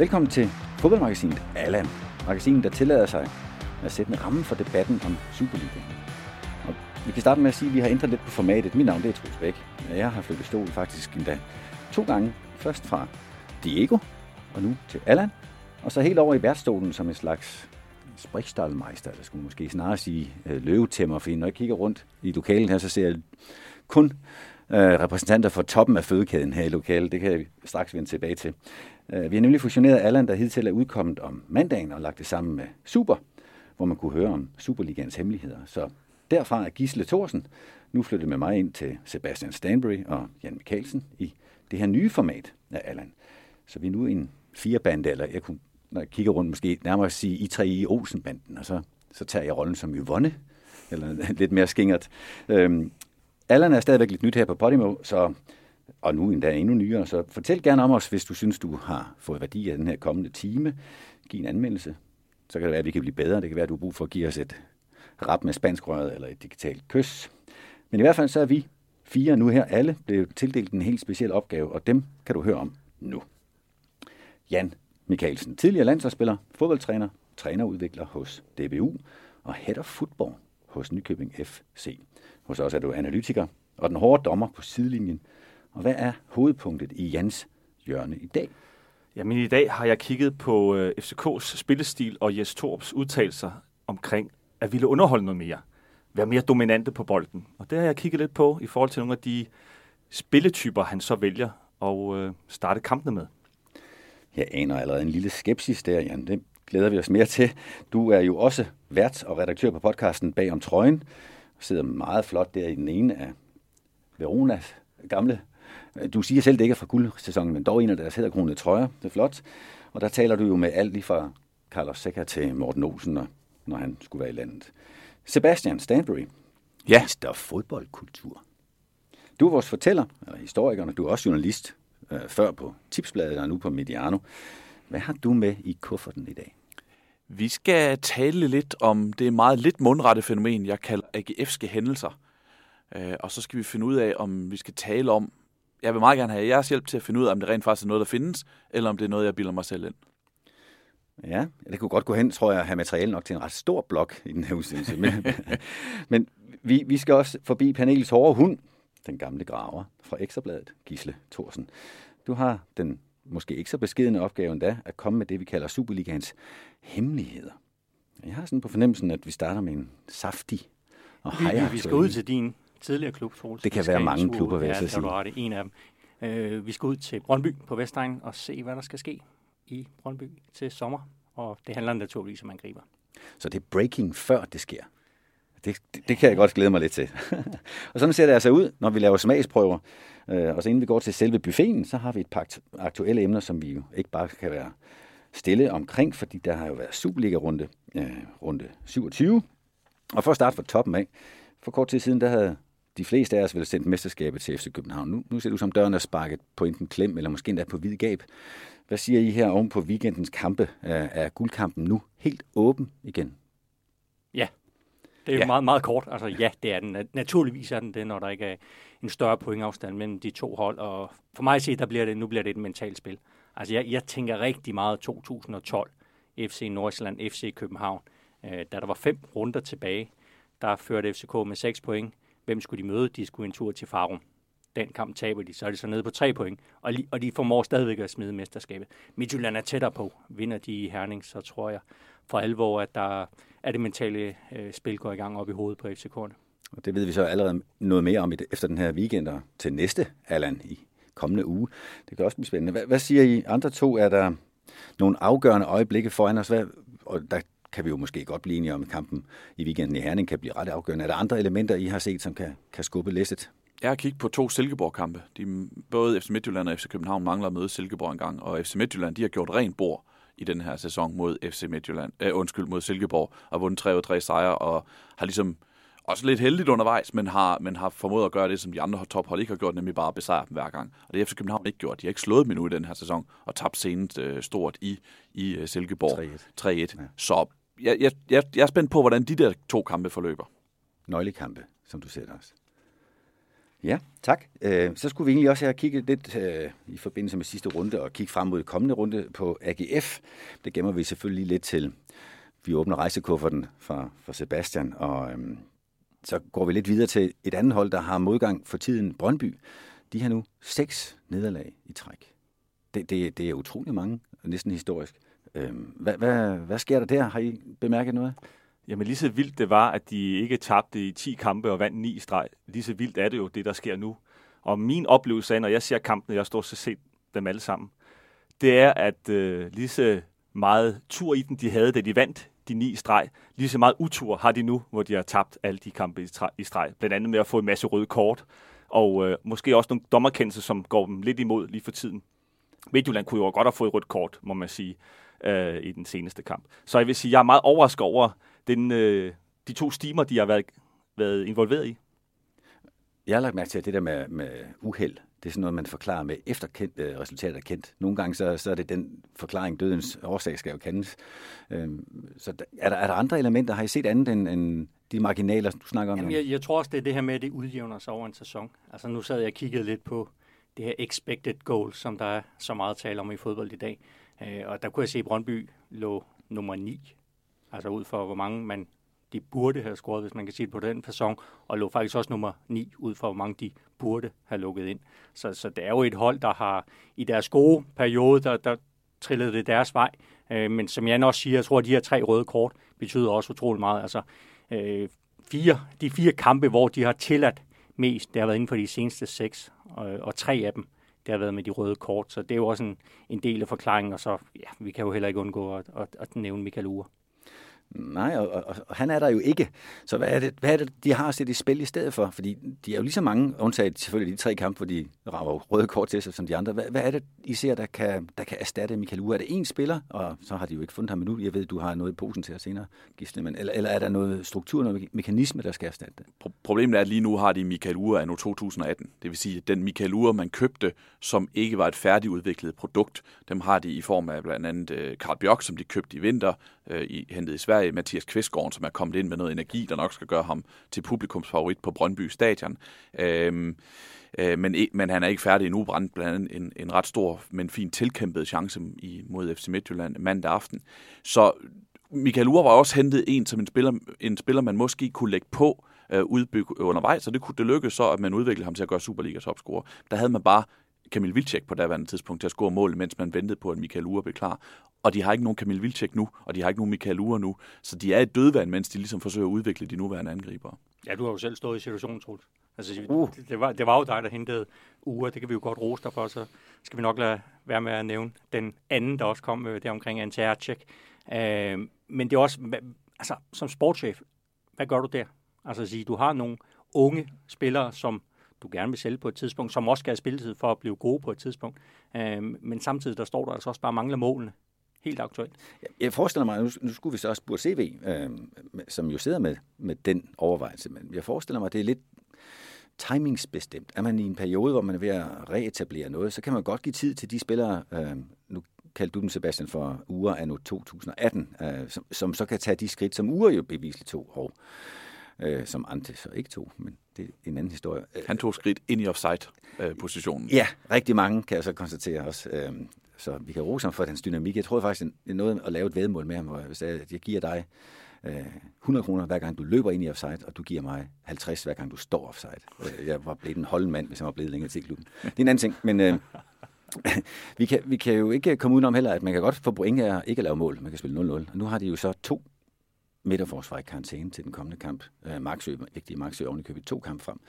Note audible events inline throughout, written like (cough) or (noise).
Velkommen til fodboldmagasinet Allan. Magasinet, der tillader sig at sætte en ramme for debatten om Superligaen. Og vi kan starte med at sige, at vi har ændret lidt på formatet. Mit navn det er Troels Bæk. Jeg har flyttet stol faktisk endda to gange. Først fra Diego, og nu til Allan. Og så helt over i værtsstolen som en slags sprichstallmeister, der skulle måske snarere sige øh, løvetæmmer, fordi når jeg kigger rundt i lokalet her, så ser jeg kun øh, repræsentanter for toppen af fødekæden her i lokalet. Det kan jeg straks vende tilbage til. Øh, vi har nemlig fusioneret Allan, der hidtil er udkommet om mandagen, og lagt det sammen med Super, hvor man kunne høre om Superligans hemmeligheder. Så derfra er Gisle Thorsen nu flyttet med mig ind til Sebastian Stanbury og Jan Mikkelsen i det her nye format af Allan. Så vi er nu en firebande, eller jeg kunne, når jeg kigger rundt, måske nærmere sige i tre i Olsenbanden, og så, så tager jeg rollen som Yvonne, eller (laughs) lidt mere skingert. Øhm, Allan er stadigvæk lidt nyt her på Podimo, så, og nu endda endnu nyere, så fortæl gerne om os, hvis du synes, du har fået værdi af den her kommende time. Giv en anmeldelse. Så kan det være, at vi kan blive bedre. Det kan være, at du har brug for at give os et rap med spanskrøret eller et digitalt kys. Men i hvert fald så er vi fire nu her alle blevet tildelt en helt speciel opgave, og dem kan du høre om nu. Jan Mikkelsen, tidligere landsholdsspiller, fodboldtræner, trænerudvikler hos DBU og head of football hos Nykøbing FC. Hos os er du analytiker og den hårde dommer på sidelinjen. Og hvad er hovedpunktet i Jans hjørne i dag? Jamen i dag har jeg kigget på øh, FCK's spillestil og Jes Torps udtalelser omkring at ville underholde noget mere. Være mere dominante på bolden. Og det har jeg kigget lidt på i forhold til nogle af de spilletyper, han så vælger at øh, starte kampene med. Jeg aner allerede en lille skepsis der, Jan. Det glæder vi os mere til. Du er jo også vært og redaktør på podcasten Bag om trøjen. Sidder meget flot der i den ene af Veronas gamle du siger selv, det ikke er fra guldsæsonen, men dog en af deres hæderkronede trøjer. Det er flot. Og der taler du jo med alt lige fra Carlos Seca til Morten Olsen, når han skulle være i landet. Sebastian Stanbury. Ja. Mister fodboldkultur. Du er vores fortæller, eller historiker, og du er også journalist, øh, før på Tipsbladet og nu på Mediano. Hvad har du med i kufferten i dag? Vi skal tale lidt om det meget lidt mundrette fænomen, jeg kalder AGF'ske hændelser. Øh, og så skal vi finde ud af, om vi skal tale om, jeg vil meget gerne have jeres hjælp til at finde ud af, om det rent faktisk er noget, der findes, eller om det er noget, jeg bilder mig selv ind. Ja, det kunne godt gå hen, tror jeg, at have materiale nok til en ret stor blok i den her udsendelse. Men, (laughs) men vi, vi skal også forbi panelets hårde hund, den gamle graver fra Ekstrabladet, Gisle Thorsen. Du har den måske ikke så beskedende opgave endda, at komme med det, vi kalder Superligans hemmeligheder. Jeg har sådan på fornemmelsen, at vi starter med en saftig og vi, vi, skal ud til din tidligere klub, Troels. Det kan være mange klubber, vil jeg så sige. Ja, det en af dem. Øh, vi skal ud til Brøndby på Vestegn og se, hvad der skal ske i Brøndby til sommer. Og det handler naturligvis om angriber. Så det er breaking før det sker. Det, det, det kan jeg godt glæde mig lidt til. (laughs) og sådan ser det altså ud, når vi laver smagsprøver. Øh, og så inden vi går til selve buffeten, så har vi et par aktuelle emner, som vi jo ikke bare kan være stille omkring, fordi der har jo været Superliga-runde øh, runde 27. Og for at starte fra toppen af, for kort tid siden, der havde de fleste af os vel sendt mesterskabet til FC København. Nu, nu ser du som døren er sparket på enten klem, eller måske endda på hvid gab. Hvad siger I her oven på weekendens kampe? Er, er guldkampen nu helt åben igen? Det er jo ja. meget, meget kort. Altså ja, det er den. Naturligvis er den det, når der ikke er en større pointafstand mellem de to hold. Og for mig at se, der bliver det, nu bliver det et mentalt spil. Altså jeg, jeg tænker rigtig meget 2012. FC Nordsjælland, FC København. Øh, da der var fem runder tilbage, der førte FCK med 6 point. Hvem skulle de møde? De skulle en tur til Farum. Den kamp taber de, så er de så nede på 3 point, og, og de formår stadigvæk at smide mesterskabet. Midtjylland er tættere på. Vinder de i Herning, så tror jeg for alvor, at der er det mentale øh, spil går i gang op i hovedet på FCK'erne. Og det ved vi så allerede noget mere om efter den her weekend og til næste, Allan, i kommende uge. Det kan også blive spændende. Hvad, hvad siger I andre to? Er der nogle afgørende øjeblikke foran os? Hvad, og der kan vi jo måske godt blive enige om, at kampen i weekenden i Herning kan blive ret afgørende. Er der andre elementer, I har set, som kan, kan skubbe læsset? Jeg har kigget på to Silkeborg-kampe. De, både FC Midtjylland og FC København mangler at møde Silkeborg en gang, og FC Midtjylland de har gjort rent bord i den her sæson mod FC Midtjylland, øh, undskyld, mod Silkeborg, og vundet 3 3 sejre, og har ligesom også lidt heldigt undervejs, men har, men har formået at gøre det, som de andre tophold ikke har gjort, nemlig bare at besejre dem hver gang. Og det har FC København ikke gjort. De har ikke slået dem endnu i den her sæson, og tabt senest øh, stort i, i uh, Silkeborg 3-1. 3-1. Ja. Så jeg, jeg, jeg, jeg er spændt på, hvordan de der to kampe forløber. Nøglekampe, som du ser det også. Ja, tak. Øh, så skulle vi egentlig også have kigget lidt øh, i forbindelse med sidste runde og kigge frem mod kommende runde på AGF. Det gemmer vi selvfølgelig lidt til. Vi åbner rejsekufferten for, for Sebastian, og øhm, så går vi lidt videre til et andet hold, der har modgang for tiden, Brøndby. De har nu seks nederlag i træk. Det, det, det er utrolig mange, næsten historisk. Øhm, hvad, hvad, hvad sker der der? Har I bemærket noget? Jamen lige så vildt det var, at de ikke tabte i 10 kampe og vandt 9 i streg. Lige så vildt er det jo, det der sker nu. Og min oplevelse af, når jeg ser kampene, jeg står så set dem alle sammen, det er, at øh, lige så meget tur i den, de havde, da de vandt de ni streg, lige så meget utur har de nu, hvor de har tabt alle de kampe i streg. Blandt andet med at få en masse røde kort, og øh, måske også nogle dommerkendelser, som går dem lidt imod lige for tiden. Midtjylland kunne jo godt have fået rødt kort, må man sige, øh, i den seneste kamp. Så jeg vil sige, jeg er meget overrasket over den, øh, de to stimer, de har været, været involveret i. Jeg har lagt mærke til, at det der med, med uheld, det er sådan noget, man forklarer med efter kendt, øh, resultatet er kendt. Nogle gange så, så er det den forklaring, dødens årsag skal jo kendes. Øhm, så der, er, der, er der andre elementer? Har I set andet end, end de marginaler, du snakker om? Jamen, jeg, jeg tror også, det er det her med, at det udjævner sig over en sæson. Altså nu sad jeg og kiggede lidt på det her expected goal, som der er så meget tale om i fodbold i dag. Øh, og der kunne jeg se, at Brøndby lå nummer 9. Altså ud for, hvor mange man de burde have scoret, hvis man kan sige det på den façon, og lå faktisk også nummer 9 ud for, hvor mange de burde have lukket ind. Så, så det er jo et hold, der har i deres gode periode, der, der trillede det deres vej. Øh, men som Jan også siger, jeg tror, at de her tre røde kort betyder også utrolig meget. Altså, øh, fire, de fire kampe, hvor de har tilladt mest, det har været inden for de seneste seks, og, og tre af dem, det har været med de røde kort. Så det er jo også en, en del af forklaringen, og så, ja, vi kan jo heller ikke undgå at, at, at nævne Michael Ure. Nej, og, og, og han er der jo ikke. Så hvad er, det, hvad er det, de har set i spil i stedet for? Fordi de er jo lige så mange, undtaget selvfølgelig de tre kampe, hvor de rager røde kort til sig som de andre. Hvad, hvad er det, I ser, der kan, der kan erstatte Michael Ure? Er det én spiller, og så har de jo ikke fundet ham endnu. Jeg ved, du har noget i posen til at senere, Gisle, men, eller, eller er der noget struktur, noget mekanisme, der skal erstatte det? Problemet er, at lige nu har de Michael Ure af nu 2018. Det vil sige, at den Michael Ure, man købte, som ikke var et færdigudviklet produkt, dem har de i form af blandt andet øh, Karl Bjørk, som de købte i vinter, øh, i, hentet i Sverige, Mathias Kvistgaard, som er kommet ind med noget energi, der nok skal gøre ham til publikumsfavorit på Brøndby Stadion. Øhm, øh, men, men han er ikke færdig endnu, brændt blandt andet en, en ret stor, men fin tilkæmpet chance i, mod FC Midtjylland mandag aften. Så Michael Ure var også hentet en som en spiller, en spiller man måske kunne lægge på øh, udbygge øh, undervejs, så det kunne det lykkes så, at man udviklede ham til at gøre Superligas topscorer. Der havde man bare Kamil Vilcek på daværende tidspunkt til at score mål, mens man ventede på, at Michael Ure blev klar. Og de har ikke nogen Kamil Vilcek nu, og de har ikke nogen Michael Ure nu. Så de er et dødvand, mens de ligesom forsøger at udvikle de nuværende angribere. Ja, du har jo selv stået i situationen, Troels. Altså, uh. det, det, var, det var jo dig, der hentede Ure. Det kan vi jo godt rose dig for, så skal vi nok lade være med at nævne den anden, der også kom øh, der omkring Antarctic. Øh, men det er også, altså, som sportschef, hvad gør du der? Altså at sige, du har nogle unge spillere, som du gerne vil sælge på et tidspunkt, som også skal have spilletid for at blive gode på et tidspunkt. Øh, men samtidig der står der altså også bare mangler målene. Helt aktuelt. Jeg forestiller mig, nu, nu skulle vi så også burde CV, øh, som jo sidder med, med den overvejelse, men jeg forestiller mig, at det er lidt timingsbestemt. Er man i en periode, hvor man er ved at reetablere noget, så kan man godt give tid til de spillere, øh, nu kaldte du dem, Sebastian, for uger af nu 2018, øh, som, som så kan tage de skridt, som uger jo bevisligt to år øh, som Ante så ikke tog, men det er en anden historie. Han tog skridt ind i offside-positionen. Ja, rigtig mange kan jeg så konstatere også. Øh, så vi kan rose ham for hans dynamik. Jeg tror faktisk, det er noget at lave et vedmål med ham, hvor hvis jeg, jeg giver dig øh, 100 kroner hver gang du løber ind i offside, og du giver mig 50 hver gang du står offside. Øh, jeg var blevet en holdmand, hvis jeg var blevet længere til klubben. Det er en anden ting, men øh, (laughs) vi, kan, vi kan jo ikke komme udenom heller, at man kan godt få point af ikke at lave mål. Man kan spille 0-0. Og nu har de jo så to midterforsvar i karantæne til den kommende kamp. Øh, Marksø, vigtige Marksø oven i købet to kamp frem.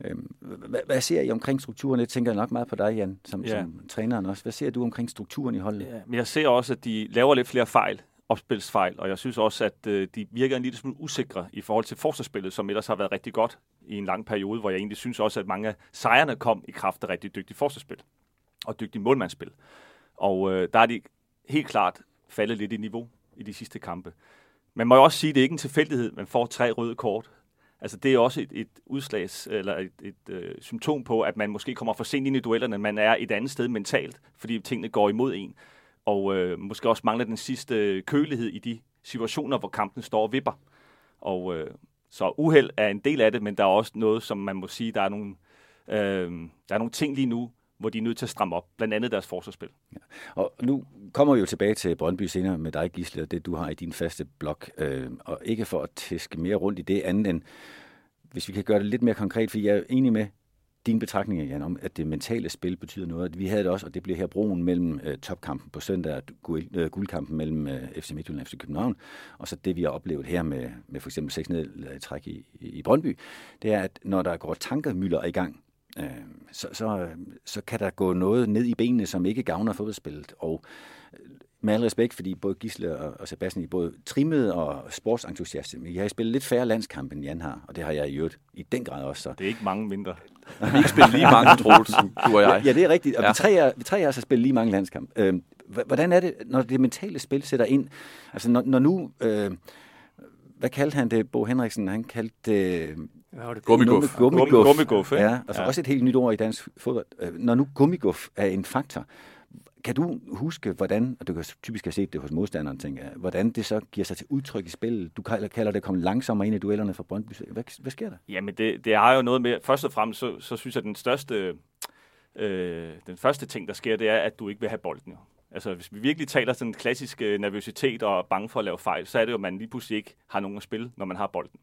Øh, hvad, hvad ser I omkring strukturen? Jeg tænker nok meget på dig, Jan, som, ja. som træneren også. Hvad ser du omkring strukturen i holdet? Ja, men jeg ser også, at de laver lidt flere fejl opspilsfejl, og jeg synes også, at øh, de virker en lille smule usikre i forhold til forsvarsspillet, som ellers har været rigtig godt i en lang periode, hvor jeg egentlig synes også, at mange af sejrene kom i kraft af rigtig dygtigt forsvarsspil og dygtigt målmandsspil. Og øh, der er de helt klart faldet lidt i niveau i de sidste kampe. Man må jo også sige, at det er ikke en tilfældighed, man får tre røde kort. Altså det er også et, et udslags, eller et, et øh, symptom på, at man måske kommer for sent ind i duellerne, man er et andet sted mentalt, fordi tingene går imod en. Og øh, måske også mangler den sidste kølighed i de situationer, hvor kampen står og vipper. Og øh, så uheld er en del af det, men der er også noget, som man må sige, der er nogle Øh, der er nogle ting lige nu, hvor de er nødt til at stramme op, blandt andet deres forsvarsspil. Ja. Og nu kommer vi jo tilbage til Brøndby senere med dig, Gisle, og det du har i din faste blok. Øh, og ikke for at tæske mere rundt i det andet end, hvis vi kan gøre det lidt mere konkret, for jeg er enig med din betragtning, Jan, om, at det mentale spil betyder noget. Vi havde det også, og det bliver her broen mellem øh, topkampen på søndag og øh, guldkampen mellem øh, FC Midtjylland og FC København, og så det, vi har oplevet her med, med for eksempel seks nedtræk i, i Brøndby, det er, at når der går tankemøller i gang, uh, så, så, så kan der gå noget ned i benene, som ikke gavner fodboldspillet. Og med al respekt, fordi både Gisle og, og Sebastian er både trimmede og sportsentusiaste, men jeg har spillet lidt færre landskampe, end Jan har, og det har jeg i øvrigt i den grad også. Så. Det er ikke mange mindre. vi har ikke spillet lige mange, Troels, du og jeg. Ja, det er rigtigt, og ja. vi tre er, vi tre er så spillet lige mange landskampe. Øh, hvordan er det, når det mentale spil sætter ind? Altså, når, når nu... Øh, hvad kaldte han det, Bo Henriksen? Han kaldte det... Gummiguff. Gummiguff. Gummiguff, ja. Altså ja. også et helt nyt ord i dansk fodbold. Øh, når nu gummiguff er en faktor, kan du huske, hvordan, og du kan typisk have set det hos modstanderen, tænker jeg, hvordan det så giver sig til udtryk i spillet? Du kalder det at komme langsommere ind i duellerne for Brøndby. Hvad, hvad sker der? Jamen, det, det har jo noget med, først og fremmest, så, så synes jeg, at den største, øh, den første ting, der sker, det er, at du ikke vil have bolden. Jo. Altså, hvis vi virkelig taler sådan en klassisk øh, nervøsitet og bange for at lave fejl, så er det jo, at man lige pludselig ikke har nogen at spille, når man har bolden.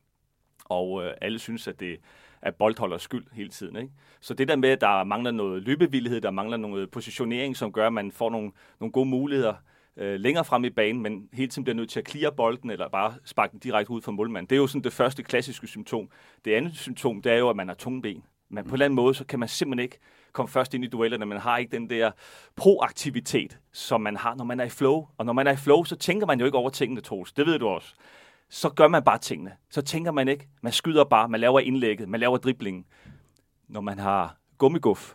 Og øh, alle synes, at det er boldholders skyld hele tiden. Ikke? Så det der med, at der mangler noget løbevillighed, der mangler noget positionering, som gør, at man får nogle, nogle gode muligheder øh, længere frem i banen, men hele tiden bliver nødt til at clear bolden, eller bare sparke den direkte ud fra målmanden. Det er jo sådan det første klassiske symptom. Det andet symptom, det er jo, at man har tunge ben. Men på en eller anden måde, så kan man simpelthen ikke komme først ind i duellerne. Man har ikke den der proaktivitet, som man har, når man er i flow. Og når man er i flow, så tænker man jo ikke over tingene, Troels. Det ved du også så gør man bare tingene. Så tænker man ikke. Man skyder bare, man laver indlægget, man laver driblingen. Når man har gummiguff,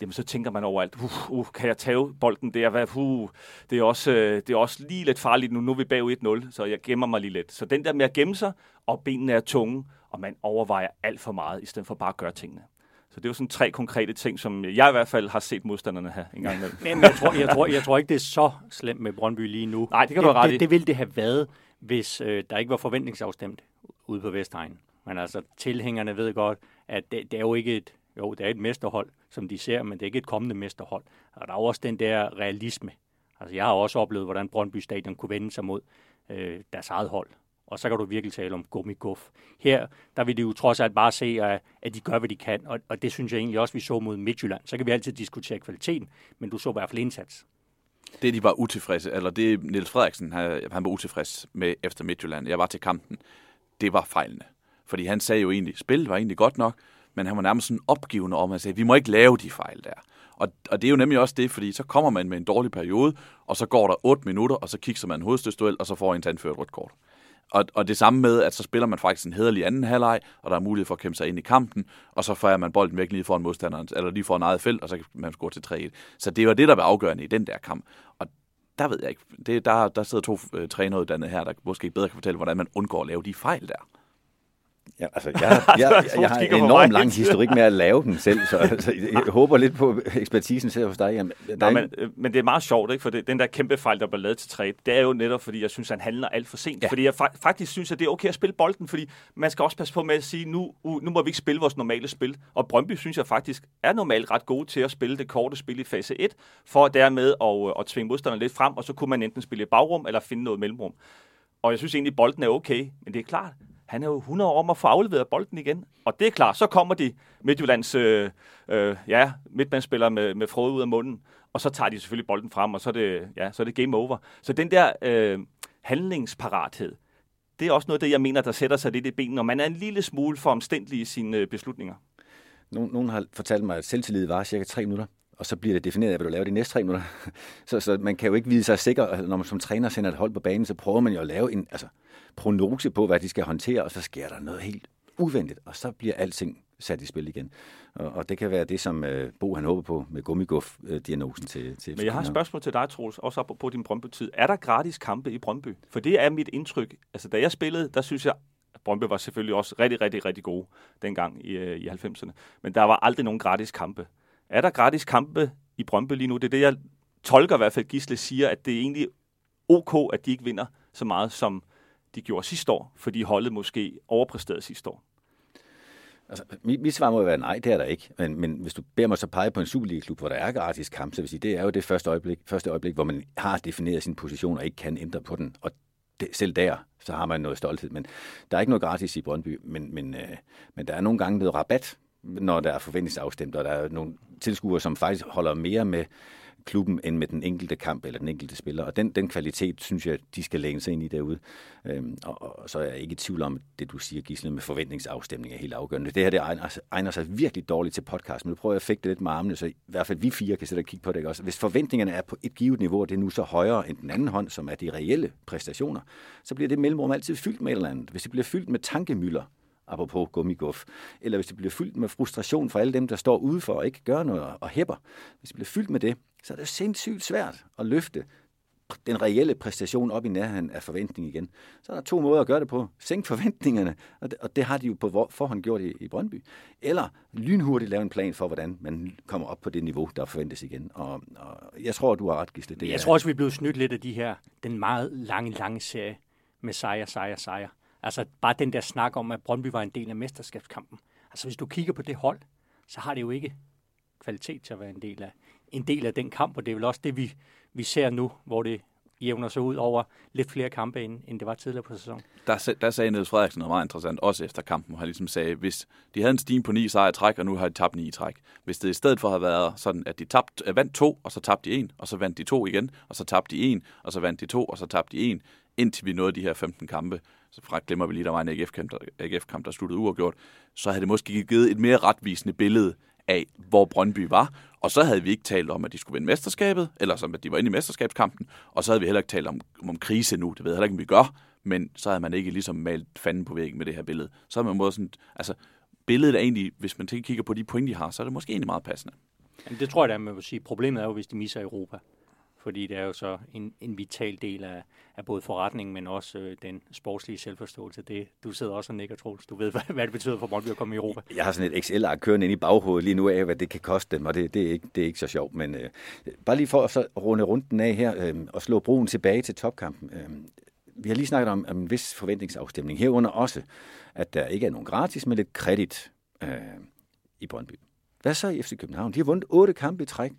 jamen så tænker man over alt. Uh, uh, kan jeg tage bolden der? Hvad, uh, det, er også, øh, det er også lige lidt farligt nu. Nu er vi bag 1-0, så jeg gemmer mig lige lidt. Så den der med at gemme sig, og benene er tunge, og man overvejer alt for meget, i stedet for bare at gøre tingene. Så det er jo sådan tre konkrete ting, som jeg i hvert fald har set modstanderne have en gang imellem. Men jeg tror, jeg, tror, jeg tror ikke, det er så slemt med Brøndby lige nu. Nej, det kan du ret det, det, det ville det have været, hvis øh, der ikke var forventningsafstemt ude på Vestegnen. Men altså, tilhængerne ved godt, at det, det er jo ikke et, jo, det er et mesterhold, som de ser, men det er ikke et kommende mesterhold. Og der er også den der realisme. Altså, jeg har også oplevet, hvordan Brøndby Stadion kunne vende sig mod øh, deres eget hold. Og så kan du virkelig tale om gummiguff. Her, der vil de jo trods alt bare se, at, at de gør, hvad de kan. Og, og det synes jeg egentlig også, vi så mod Midtjylland. Så kan vi altid diskutere kvaliteten, men du så i hvert fald indsats det, de var utilfredse, eller det Niels Frederiksen, han, han var utilfreds med efter Midtjylland, jeg var til kampen, det var fejlene. Fordi han sagde jo egentlig, spillet var egentlig godt nok, men han var nærmest sådan opgivende om, at sige, vi må ikke lave de fejl der. Og, og det er jo nemlig også det, fordi så kommer man med en dårlig periode, og så går der 8 minutter, og så kigger man en hovedstødsduel, og så får en tandført rødt kort. Og, og det samme med, at så spiller man faktisk en hederlig anden halvleg, og der er mulighed for at kæmpe sig ind i kampen, og så fejrer man bolden væk lige foran modstanderen, eller lige foran eget felt, og så kan man score til 3-1. Så det var det, der var afgørende i den der kamp. Og der ved jeg ikke. Det, der, der sidder to øh, træneruddannede her, der måske bedre kan fortælle, hvordan man undgår at lave de fejl der. Ja, altså, jeg, (laughs) jeg, jeg, jeg har en enorm lang historik med at lave den selv, så (laughs) altså, jeg håber lidt på ekspertisen selv hos dig. Jamen, Nej, men, øh, men det er meget sjovt, ikke? for det, den der kæmpe fejl, der blev lavet til træet, det er jo netop, fordi jeg synes, han handler alt for sent. Ja. Fordi jeg fa- faktisk synes, at det er okay at spille bolden, fordi man skal også passe på med at sige, nu, nu må vi ikke spille vores normale spil. Og Brøndby synes jeg faktisk er normalt ret gode til at spille det korte spil i fase 1, for dermed at, at tvinge modstanderen lidt frem, og så kunne man enten spille i bagrum eller finde noget mellemrum. Og jeg synes egentlig, at bolden er okay, men det er klart, han er jo 100 år om at få afleveret bolden igen. Og det er klart, så kommer de Midtjyllands øh, øh, ja, midtbandsspillere med, med frode ud af munden, og så tager de selvfølgelig bolden frem, og så er det, ja, så er det game over. Så den der øh, handlingsparathed, det er også noget af det, jeg mener, der sætter sig lidt i benene, når man er en lille smule for omstændelig i sine øh, beslutninger. Nogen, nogen har fortalt mig, at selvtillid var cirka tre minutter og så bliver det defineret af, hvad du laver de næste tre minutter. (laughs) så, så man kan jo ikke vide sig sikker, altså, når man som træner sender et hold på banen, så prøver man jo at lave en altså, prognose på, hvad de skal håndtere, og så sker der noget helt uventet, og så bliver alting sat i spil igen. Og, og det kan være det, som uh, Bo han håber på med gummiguff-diagnosen til, til Men jeg har et spørgsmål til dig, Troels, også på din Brøndby-tid. Er der gratis kampe i Brøndby? For det er mit indtryk. Altså, da jeg spillede, der synes jeg, at Brøndby var selvfølgelig også rigtig, rigtig, rigtig gode dengang i, uh, i 90'erne. Men der var aldrig nogen gratis kampe. Er der gratis kampe i Brøndby lige nu? Det er det, jeg tolker i hvert fald, Gisle siger, at det er egentlig ok, at de ikke vinder så meget, som de gjorde sidste år, fordi holdet måske overpræsterede sidste år. Altså, mit, mit svar må jo være nej, det er der ikke. Men, men hvis du beder mig så pege på en Superliga-klub, hvor der er gratis kamp, så vil sige, det er jo det første øjeblik, første øjeblik, hvor man har defineret sin position og ikke kan ændre på den. Og det, selv der, så har man noget stolthed. Men der er ikke noget gratis i Brøndby, men, men, øh, men der er nogle gange noget rabat, når der er forventningsafstemt, og der er nogle tilskuere, som faktisk holder mere med klubben end med den enkelte kamp eller den enkelte spiller. Og den, den kvalitet, synes jeg, de skal læne sig ind i derude. Øhm, og, og så er jeg ikke i tvivl om, at det du siger, Gisle, med forventningsafstemning er helt afgørende. Det her det egner, egner sig virkelig dårligt til podcast, men nu prøver jeg at fægte lidt med armene, så i hvert fald vi fire kan sætte og kigge på det. Ikke? Også. Hvis forventningerne er på et givet niveau, og det er nu så højere end den anden hånd, som er de reelle præstationer, så bliver det mellemrum altid fyldt med et eller andet. Hvis det bliver fyldt med tankemøller, apropos gummiguff, eller hvis det bliver fyldt med frustration for alle dem, der står ude for at ikke gøre noget og hæpper, hvis det bliver fyldt med det, så er det sindssygt svært at løfte den reelle præstation op i nærheden af forventning igen. Så er der to måder at gøre det på. Sænk forventningerne, og det, og det har de jo på forhånd gjort i, i Brøndby. Eller lynhurtigt lave en plan for, hvordan man kommer op på det niveau, der forventes igen. Og, og jeg tror, du har ret, Gisle. Det jeg er... tror også, vi er blevet snydt lidt af de her, den meget lange, lange serie med sejr, sejr, sejr. Altså bare den der snak om, at Brøndby var en del af mesterskabskampen. Altså hvis du kigger på det hold, så har det jo ikke kvalitet til at være en del af, en del af den kamp, og det er vel også det, vi, vi ser nu, hvor det jævner sig ud over lidt flere kampe, end, end det var tidligere på sæsonen. Der, der sagde Niels Frederiksen noget meget interessant, også efter kampen, hvor han ligesom sagde, hvis de havde en steam på ni sejre træk, og nu har de tabt ni i træk. Hvis det i stedet for havde været sådan, at de tabt, øh, vandt to, og så tabte de en, og så vandt de to igen, og så tabte de en, og så vandt de to, og så tabte de en, indtil vi nåede de her 15 kampe, så fra glemmer vi lige, der var en AGF-kamp, der, AGF-kamp, der sluttede uafgjort, så havde det måske givet et mere retvisende billede af, hvor Brøndby var. Og så havde vi ikke talt om, at de skulle vinde mesterskabet, eller som at de var inde i mesterskabskampen, og så havde vi heller ikke talt om, om krise nu. Det ved jeg heller ikke, om vi gør, men så havde man ikke ligesom malet fanden på væggen med det her billede. Så havde man måde sådan, altså billedet er egentlig, hvis man kigger på de point, de har, så er det måske egentlig meget passende. Jamen, det tror jeg da, man vil sige. Problemet er jo, hvis de misser Europa fordi det er jo så en, en vital del af, af både forretningen, men også øh, den sportslige selvforståelse. Det, du sidder også og nikker, Troels. Du ved, (laughs) hvad, hvad det betyder for Brøndby at komme i Europa. Jeg har sådan et Excel-ark kørende ind i baghovedet lige nu af, hvad det kan koste dem, og det, det, er, ikke, det er ikke så sjovt. Men øh, bare lige for at så runde runden af her øh, og slå broen tilbage til topkampen. Øh, vi har lige snakket om, om en vis forventningsafstemning. Herunder også, at der ikke er nogen gratis, men lidt kredit øh, i Brøndby. Hvad så i FC København? De har vundet otte kampe i træk,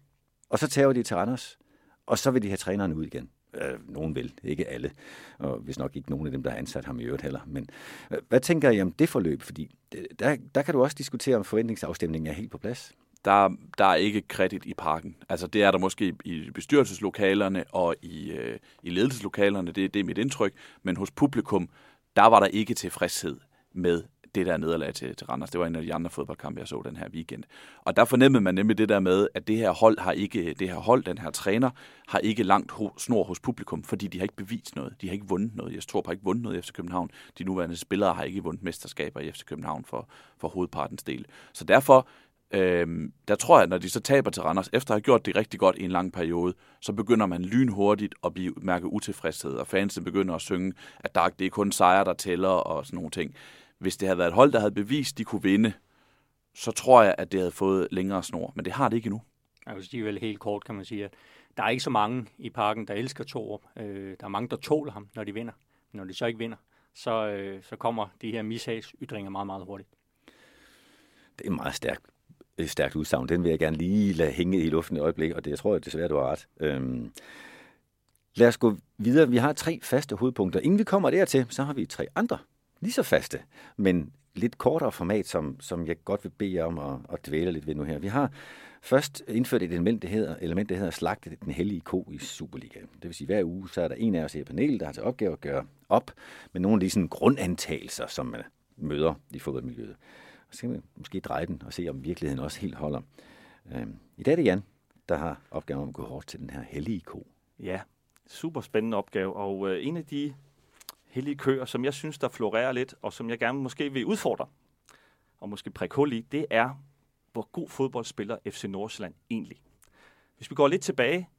og så tager de til Randers og så vil de have træneren ud igen. Øh, nogen vil, ikke alle. Og hvis nok ikke nogen af dem, der har ansat ham i øvrigt heller. Men øh, hvad tænker I om det forløb? Fordi øh, der, der kan du også diskutere, om forventningsafstemningen er helt på plads. Der, der er ikke kredit i parken. Altså det er der måske i bestyrelseslokalerne og i, øh, i ledelseslokalerne, det, det er mit indtryk. Men hos publikum, der var der ikke tilfredshed med det der nederlag til, til Randers. Det var en af de andre fodboldkampe, jeg så den her weekend. Og der fornemmede man nemlig det der med, at det her hold har ikke, det her hold, den her træner, har ikke langt ho- snor hos publikum, fordi de har ikke bevist noget. De har ikke vundet noget. Jeg tror har ikke vundet noget i FC København. De nuværende spillere har ikke vundet mesterskaber i FC København for, for hovedpartens del. Så derfor, Øhm, der tror jeg, at når de så taber til Randers, efter at have gjort det rigtig godt i en lang periode, så begynder man lynhurtigt at blive, mærke utilfredshed, og fansen begynder at synge, at der, det er kun sejre, der tæller og sådan nogle ting hvis det havde været et hold, der havde bevist, de kunne vinde, så tror jeg, at det havde fået længere snor. Men det har det ikke endnu. Jeg vil sige vel helt kort, kan man sige, at der er ikke så mange i parken, der elsker Torup. Øh, der er mange, der tåler ham, når de vinder. Når de så ikke vinder, så, øh, så kommer de her mishagsytringer meget, meget hurtigt. Det er meget stærkt et stærkt udsagn. Den vil jeg gerne lige lade hænge i luften i øjeblik, og det jeg tror jeg desværre, du har ret. Øhm, lad os gå videre. Vi har tre faste hovedpunkter. Inden vi kommer dertil, så har vi tre andre lige så faste, men lidt kortere format, som, som jeg godt vil bede jer om at, at dvæle lidt ved nu her. Vi har først indført et element, der hedder, element, der hedder slagte den hellige ko i Superligaen. Det vil sige, hver uge, så er der en af os her i panelet, der har til opgave at gøre op med nogle af de sådan grundantagelser, som man møder i fodboldmiljøet. Og så kan vi måske dreje den og se, om virkeligheden også helt holder. Øhm, I dag er det Jan, der har opgaven om at gå hårdt til den her hellige ko. Ja, super spændende opgave, og øh, en af de hellige køer, som jeg synes, der florerer lidt, og som jeg gerne måske vil udfordre, og måske prikke hul i, det er, hvor god fodbold spiller FC Nordsjælland egentlig. Hvis vi går lidt tilbage,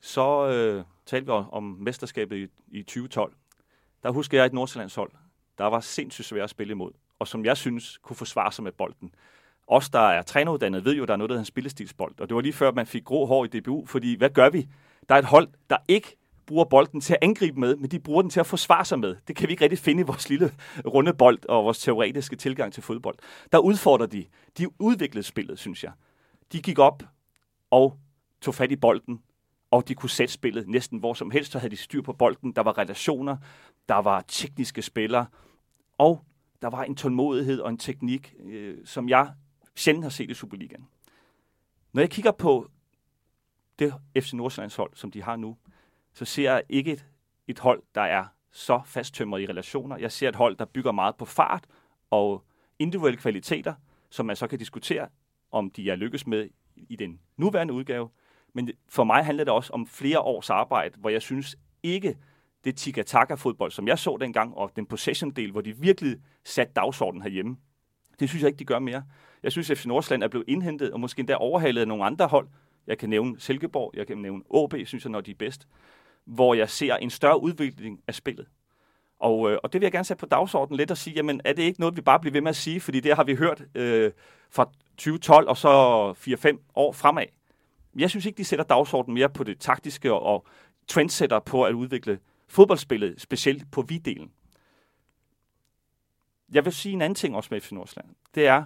så øh, talte vi om mesterskabet i, i 2012. Der husker jeg et Nordsjællands hold, der var sindssygt svært at spille imod, og som jeg synes kunne forsvare sig med bolden. Os, der er træneruddannet, ved jo, at der er noget, der hedder en spillestilsbold. Og det var lige før, man fik grå hår i DBU, fordi hvad gør vi? Der er et hold, der ikke bruger bolden til at angribe med, men de bruger den til at forsvare sig med. Det kan vi ikke rigtig finde i vores lille runde bold og vores teoretiske tilgang til fodbold. Der udfordrer de. De udviklede spillet, synes jeg. De gik op og tog fat i bolden, og de kunne sætte spillet næsten hvor som helst, så havde de styr på bolden. Der var relationer, der var tekniske spillere, og der var en tålmodighed og en teknik, øh, som jeg sjældent har set i Superligaen. Når jeg kigger på det FC Nordsjællands hold, som de har nu, så ser jeg ikke et, et hold, der er så fasttømret i relationer. Jeg ser et hold, der bygger meget på fart og individuelle kvaliteter, som man så kan diskutere, om de er lykkes med i den nuværende udgave. Men for mig handler det også om flere års arbejde, hvor jeg synes ikke, det tiki-taka-fodbold, som jeg så dengang, og den possession-del, hvor de virkelig satte dagsordenen herhjemme, det synes jeg ikke, de gør mere. Jeg synes, at FC Nordsjælland er blevet indhentet, og måske endda overhalet af nogle andre hold. Jeg kan nævne Silkeborg, jeg kan nævne AB, synes jeg, når de er bedst hvor jeg ser en større udvikling af spillet. Og, øh, og det vil jeg gerne sætte på dagsordenen lidt og sige, jamen er det ikke noget, vi bare bliver ved med at sige, fordi det har vi hørt øh, fra 2012 og så 4-5 år fremad. Jeg synes ikke, de sætter dagsordenen mere på det taktiske og, og trendsetter på at udvikle fodboldspillet, specielt på viddelen. Jeg vil sige en anden ting også med FC Nordsjælland. Det er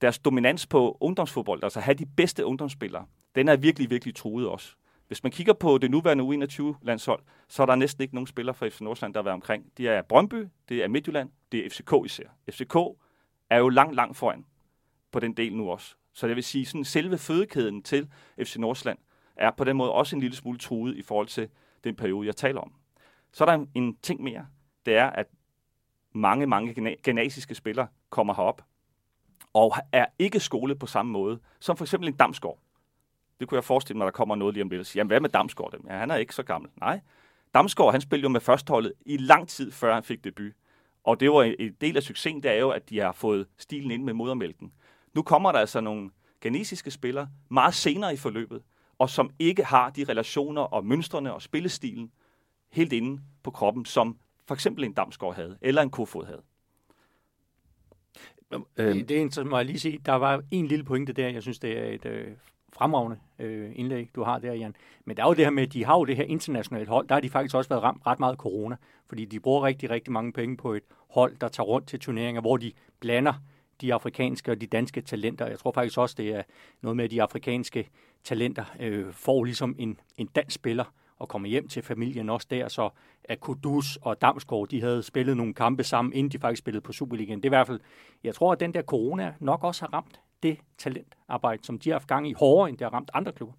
deres dominans på ungdomsfodbold, altså at have de bedste ungdomsspillere. Den er virkelig, virkelig truet også. Hvis man kigger på det nuværende U21-landshold, så er der næsten ikke nogen spillere fra FC Nordsjælland, der har været omkring. Det er Brøndby, det er Midtjylland, det er FCK især. FCK er jo langt, langt foran på den del nu også. Så det vil sige, sådan selve fødekæden til FC Nordsjælland er på den måde også en lille smule truet i forhold til den periode, jeg taler om. Så er der en, en ting mere. Det er, at mange, mange genasiske spillere kommer herop og er ikke skolet på samme måde, som for eksempel en Damsgaard. Det kunne jeg forestille mig, der kommer noget lige om lidt. Jamen, hvad med Damsgaard? Ja, han er ikke så gammel. Nej. Damsgaard, han spillede jo med førsteholdet i lang tid, før han fik debut. Og det var en del af succesen, det er jo, at de har fået stilen ind med modermælken. Nu kommer der altså nogle ganesiske spillere meget senere i forløbet, og som ikke har de relationer og mønstrene og spillestilen helt inde på kroppen, som for eksempel en Damsgaard havde, eller en Kofod havde. Det, det er, må jeg lige sige, der var en lille pointe der, jeg synes, det er et øh, fremragende øh, indlæg, du har der, Jan. Men der er jo det her med, at de har jo det her internationale hold. Der har de faktisk også været ramt ret meget corona, fordi de bruger rigtig, rigtig mange penge på et hold, der tager rundt til turneringer, hvor de blander de afrikanske og de danske talenter. Jeg tror faktisk også, det er noget med, at de afrikanske talenter øh, får ligesom en, en dansk spiller og kommer hjem til familien også der, så at Kudus og Damsgaard, de havde spillet nogle kampe sammen, inden de faktisk spillede på Superligaen. Det er i hvert fald, jeg tror, at den der corona nok også har ramt det talentarbejde, som de har haft gang i, hårdere, end det har ramt andre klubber.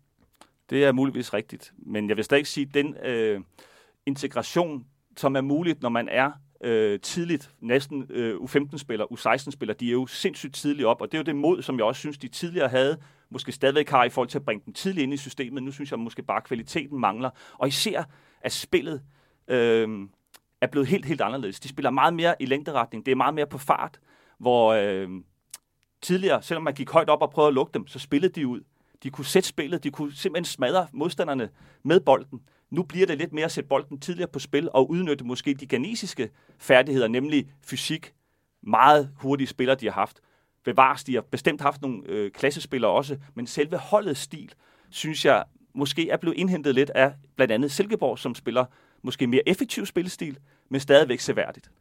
Det er muligvis rigtigt, men jeg vil stadig sige, at den øh, integration, som er muligt, når man er øh, tidligt, næsten øh, U15-spiller, U16-spiller, de er jo sindssygt tidligt op, og det er jo det mod, som jeg også synes, de tidligere havde, måske stadigvæk har i forhold til at bringe dem tidligt ind i systemet. Nu synes jeg måske bare, at kvaliteten mangler, og især at spillet øh, er blevet helt, helt anderledes. De spiller meget mere i længderetning, det er meget mere på fart, hvor... Øh, tidligere, selvom man gik højt op og prøvede at lukke dem, så spillede de ud. De kunne sætte spillet, de kunne simpelthen smadre modstanderne med bolden. Nu bliver det lidt mere at sætte bolden tidligere på spil og udnytte måske de ganesiske færdigheder, nemlig fysik. Meget hurtige spillere, de har haft. Bevares, de har bestemt haft nogle øh, klassespillere også, men selve holdets stil, synes jeg, måske er blevet indhentet lidt af blandt andet Silkeborg, som spiller måske mere effektiv spillestil, men stadigvæk seværdigt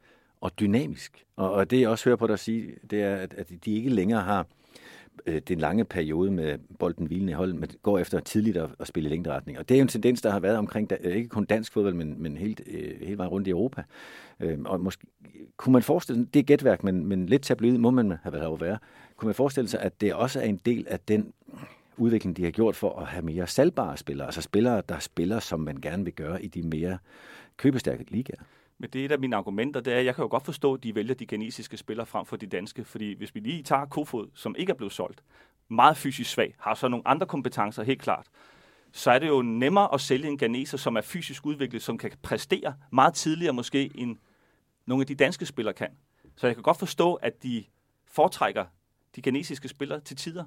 og dynamisk. Og, og det jeg også hører på dig sige, det er, at, at de ikke længere har øh, den lange periode med bolden hvilende i holdet, men går efter tidligt at, at spille i længderetning. Og det er jo en tendens, der har været omkring, da, øh, ikke kun dansk fodbold, men, men helt, øh, hele vejen rundt i Europa. Øh, og måske kunne man forestille sig, det er gætværk, men, men lidt tabloid må man have været være. Kunne man forestille sig, at det også er en del af den udvikling, de har gjort for at have mere salgbare spillere, altså spillere, der spiller, som man gerne vil gøre i de mere købestærke ligaer? Men det er et af mine argumenter, det er, at jeg kan jo godt forstå, at de vælger de genesiske spillere frem for de danske, fordi hvis vi lige tager Kofod, som ikke er blevet solgt, meget fysisk svag, har så nogle andre kompetencer, helt klart, så er det jo nemmere at sælge en ganeser, som er fysisk udviklet, som kan præstere meget tidligere måske, end nogle af de danske spillere kan. Så jeg kan godt forstå, at de foretrækker de genesiske spillere til tider.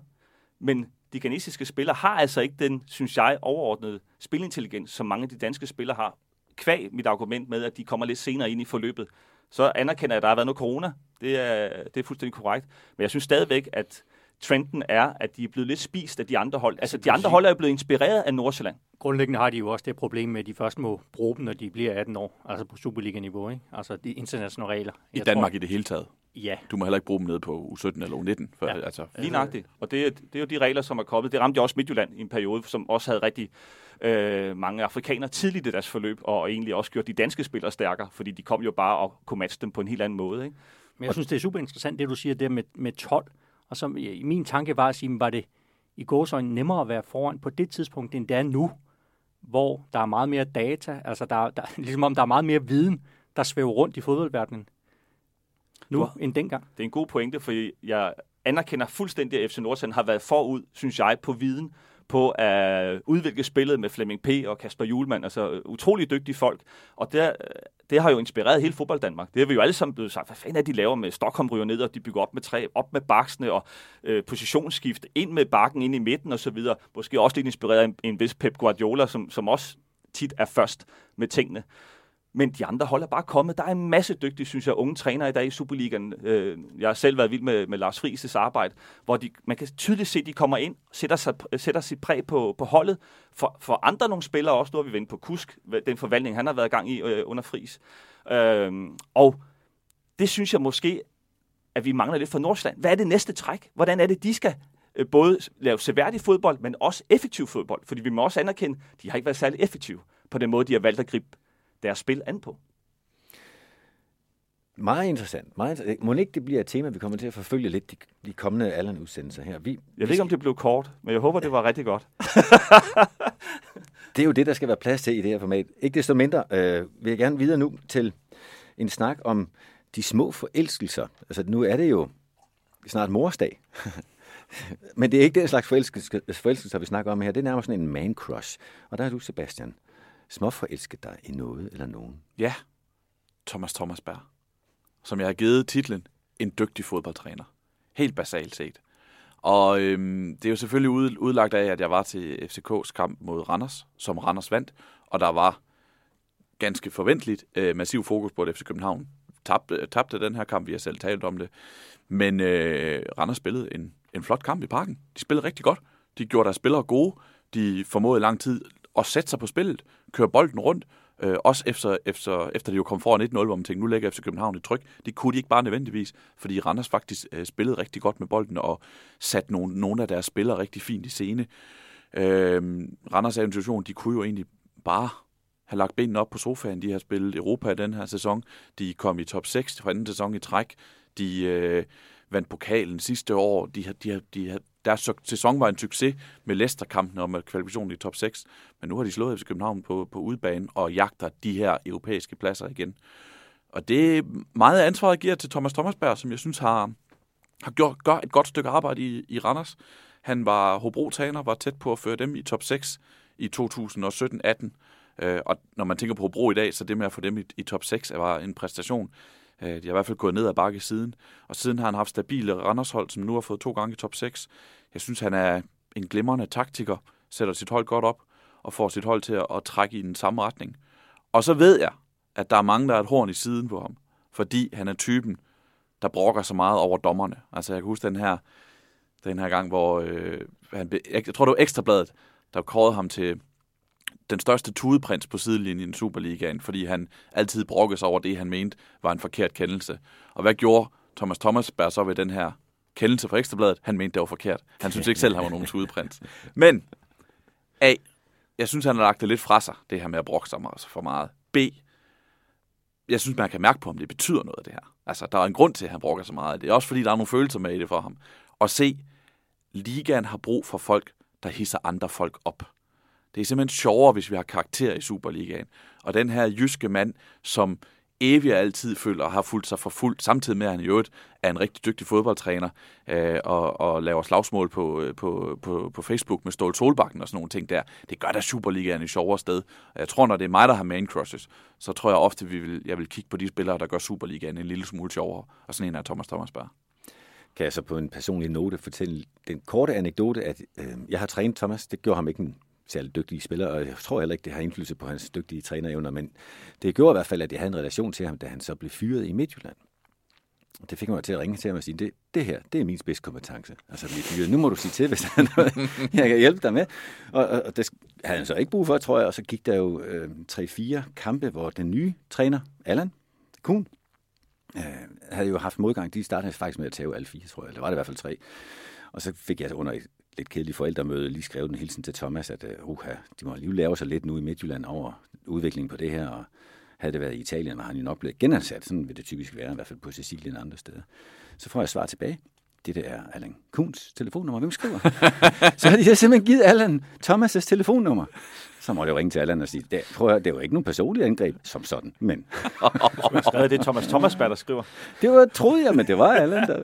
Men de genesiske spillere har altså ikke den, synes jeg, overordnede spilintelligens, som mange af de danske spillere har kvæg mit argument med, at de kommer lidt senere ind i forløbet, så anerkender jeg, at der har været noget corona. Det er, det er fuldstændig korrekt. Men jeg synes stadigvæk, at trenden er, at de er blevet lidt spist af de andre hold. Altså, de andre hold er blevet inspireret af Nordsjælland. Grundlæggende har de jo også det problem med, at de først må bruge dem, når de bliver 18 år, altså på Superliga-niveau, ikke? Altså de internationale regler. I Jeg Danmark tror, i det hele taget? Ja. Du må heller ikke bruge dem nede på U17 eller U19. For, ja. altså. Lige nøjagtigt. Og det, er, det er jo de regler, som er kommet. Det ramte jo også Midtjylland i en periode, som også havde rigtig øh, mange afrikanere tidligt i deres forløb, og egentlig også gjort de danske spillere stærkere, fordi de kom jo bare og kunne matche dem på en helt anden måde. Ikke? Men jeg synes, det er super interessant, det du siger der med, med 12. Og så i min tanke var at sige, var det i gåsøjne nemmere at være foran på det tidspunkt, end det er nu, hvor der er meget mere data, altså der, der, (laughs) ligesom om der er meget mere viden, der svæver rundt i fodboldverdenen nu du, end dengang. Det er en god pointe, for jeg anerkender fuldstændig, at FC Nordsjælland har været forud, synes jeg, på viden på at udvikle spillet med Flemming P. og Kasper Julemand, altså øh, utrolig dygtige folk. Og der, øh, det har jo inspireret hele fodbold Danmark. Det har vi jo alle sammen blevet sagt, hvad fanden er de laver med Stockholm ryger ned, og de bygger op med træ, op med baksene og øh, positionsskift, ind med bakken, ind i midten og så videre. Måske også lidt inspireret af en, en vis Pep Guardiola, som, som også tit er først med tingene. Men de andre hold er bare kommet. Der er en masse dygtige, synes jeg, unge trænere i dag i Superligaen. Øh, jeg har selv været vild med, med Lars Friis' arbejde, hvor de, man kan tydeligt se, at de kommer ind, sætter, sig, sætter sit præg på, på holdet. For, for andre nogle spillere også, nu har vi vendt på Kusk, den forvaltning, han har været i gang i øh, under Friis. Øh, og det synes jeg måske, at vi mangler lidt fra Nordsjælland. Hvad er det næste træk? Hvordan er det, de skal øh, både lave seværdig fodbold, men også effektiv fodbold? Fordi vi må også anerkende, at de har ikke været særlig effektive på den måde, de har valgt at gribe deres spil an på. Meget interessant. Meget interessant. Må ikke det bliver et tema, vi kommer til at forfølge lidt de, de kommende Allan udsendelser her? Vi, jeg ved ikke, om det blev kort, men jeg håber, det var rigtig godt. det er jo det, der skal være plads til i det her format. Ikke desto mindre øh, vil jeg gerne videre nu til en snak om de små forelskelser. Altså nu er det jo snart morsdag. (laughs) men det er ikke den slags forelskelser, forelskelser, vi snakker om her. Det er nærmest sådan en man crush. Og der er du, Sebastian småforelsket dig i noget eller nogen? Ja, Thomas Thomasberg, som jeg har givet titlen En dygtig fodboldtræner. Helt basalt set. Og øhm, det er jo selvfølgelig ud, udlagt af, at jeg var til FCK's kamp mod Randers, som Randers vandt, og der var ganske forventeligt øh, massiv fokus på, at FC København tabte, øh, tabte den her kamp. Vi har selv talt om det. Men øh, Randers spillede en, en flot kamp i parken. De spillede rigtig godt. De gjorde deres spillere gode. De formåede lang tid at sætte sig på spillet, køre bolden rundt, øh, også efter, efter, efter de jo kom foran 1-0, hvor man tænkte, nu lægger FC København et tryk. Det kunne de ikke bare nødvendigvis, fordi Randers faktisk øh, spillede rigtig godt med bolden og satte nogle, nogle af deres spillere rigtig fint i scene. Øh, Randers er en situation, de kunne jo egentlig bare have lagt benene op på sofaen. De har spillet Europa i den her sæson. De kom i top 6 fra anden sæson i træk. De øh, vandt pokalen sidste år. De har, de har, de har, deres sæson var en succes med Leicester-kampen og med kvalifikationen i top 6, men nu har de slået FC København på, på udebane og jagter de her europæiske pladser igen. Og det er meget ansvar, jeg giver til Thomas Thomasberg, som jeg synes har, har gjort, gør et godt stykke arbejde i, i Randers. Han var Hobro-træner, var tæt på at føre dem i top 6 i 2017-18. Øh, og når man tænker på Hobro i dag, så det med at få dem i, i top 6 var en præstation. Øh, de har i hvert fald gået ned ad bakke siden. Og siden har han haft stabile Randershold, som nu har fået to gange i top 6. Jeg synes, han er en glimrende taktiker, sætter sit hold godt op og får sit hold til at, at trække i den samme retning. Og så ved jeg, at der er mange, der er et horn i siden på ham, fordi han er typen, der brokker så meget over dommerne. Altså jeg kan huske den her, den her gang, hvor øh, han, jeg tror det var Ekstrabladet, der kårede ham til den største tudeprins på sidelinjen i Superligaen, fordi han altid brokkede sig over det, han mente var en forkert kendelse. Og hvad gjorde Thomas Thomasberg så ved den her kendelse fra Ekstrabladet? Han mente, det var forkert. Han synes ikke selv, han var nogen tudeprins. (laughs) Men A, jeg synes, han har lagt det lidt fra sig, det her med at brokke sig for meget. B, jeg synes, man kan mærke på ham, det betyder noget, det her. Altså, der er en grund til, at han brokker så meget. Det er også, fordi der er nogle følelser med i det for ham. Og C, ligaen har brug for folk, der hisser andre folk op. Det er simpelthen sjovere, hvis vi har karakter i Superligaen. Og den her jyske mand, som evig altid føler har fulgt sig for fuldt, samtidig med at han i øvrigt er en rigtig dygtig fodboldtræner øh, og, og laver slagsmål på, øh, på, på, på Facebook med Ståle Solbakken og sådan nogle ting der. Det gør da Superligaen i sjovere sted. Jeg tror, når det er mig, der har main crushes, så tror jeg ofte, vi vil, jeg vil kigge på de spillere, der gør Superligaen en lille smule sjovere. Og sådan en er Thomas Thomasberg kan jeg så på en personlig note fortælle den korte anekdote, at øh, jeg har trænet Thomas. Det gjorde ham ikke en særlig dygtige spiller, og jeg tror heller ikke, det har indflydelse på hans dygtige trænerevner, men det gjorde i hvert fald, at jeg havde en relation til ham, da han så blev fyret i Midtjylland. Og det fik mig til at ringe til ham og sige, det, det her, det er min spidskompetence. Altså, mit nu må du sige til, hvis der er noget, (laughs) jeg kan hjælpe dig med. Og, og, og det havde han så ikke brug for, tror jeg. Og så gik der jo øh, 3-4 kampe, hvor den nye træner, Allan Kuhn, øh, havde jo haft modgang. De startede faktisk med at tage alle fire, tror jeg. Eller var det i hvert fald tre. Og så fik jeg under lidt kedeligt forældremøde lige skrevet en hilsen til Thomas, at uh, uh, de må alligevel lave sig lidt nu i Midtjylland over udviklingen på det her, og havde det været i Italien, var han jo nok blevet genansat. Sådan vil det typisk være, i hvert fald på Sicilien og andre steder. Så får jeg svar tilbage. Det der er Allan Kuhns telefonnummer. Hvem skriver? (laughs) så har de simpelthen givet Allan Thomas' telefonnummer. Så må jeg jo ringe til Allan og sige, det, prøv at, det var ikke nogen personlig angreb som sådan, men... (laughs) skrevet det Thomas Thomas der skriver. Det var, troede jeg, men det var Allan, der...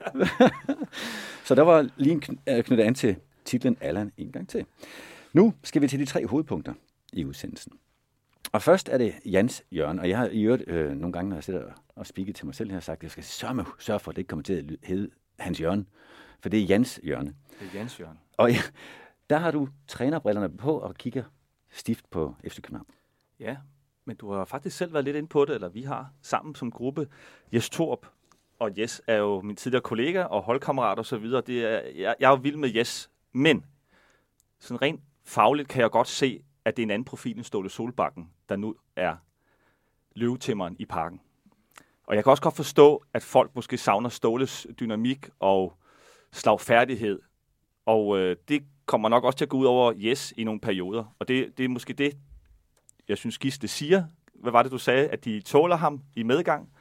(laughs) så der var lige øh, knyttet an til titlen Allan en gang til. Nu skal vi til de tre hovedpunkter i udsendelsen. Og først er det Jans hjørne, og jeg har i øvrigt øh, nogle gange, når jeg sidder og spikker til mig selv, har sagt, at jeg skal sørge, sørge for, at det ikke kommer til at hedde hans hjørne, for det er Jans hjørne. Det er Jans hjørne. Og ja, der har du trænerbrillerne på og kigger stift på FC København. Ja, men du har faktisk selv været lidt ind på det, eller vi har sammen som gruppe. Jes Torp, og Jes er jo min tidligere kollega og holdkammerat og så videre. Det er, jeg, jeg er jo vild med Jes, men sådan rent fagligt kan jeg godt se, at det er en anden profil end Ståle Solbakken, der nu er løvetimmeren i parken. Og jeg kan også godt forstå, at folk måske savner Ståles dynamik og slagfærdighed. Og øh, det kommer nok også til at gå ud over Yes i nogle perioder. Og det, det er måske det, jeg synes Gisle siger. Hvad var det, du sagde? At de tåler ham i medgang?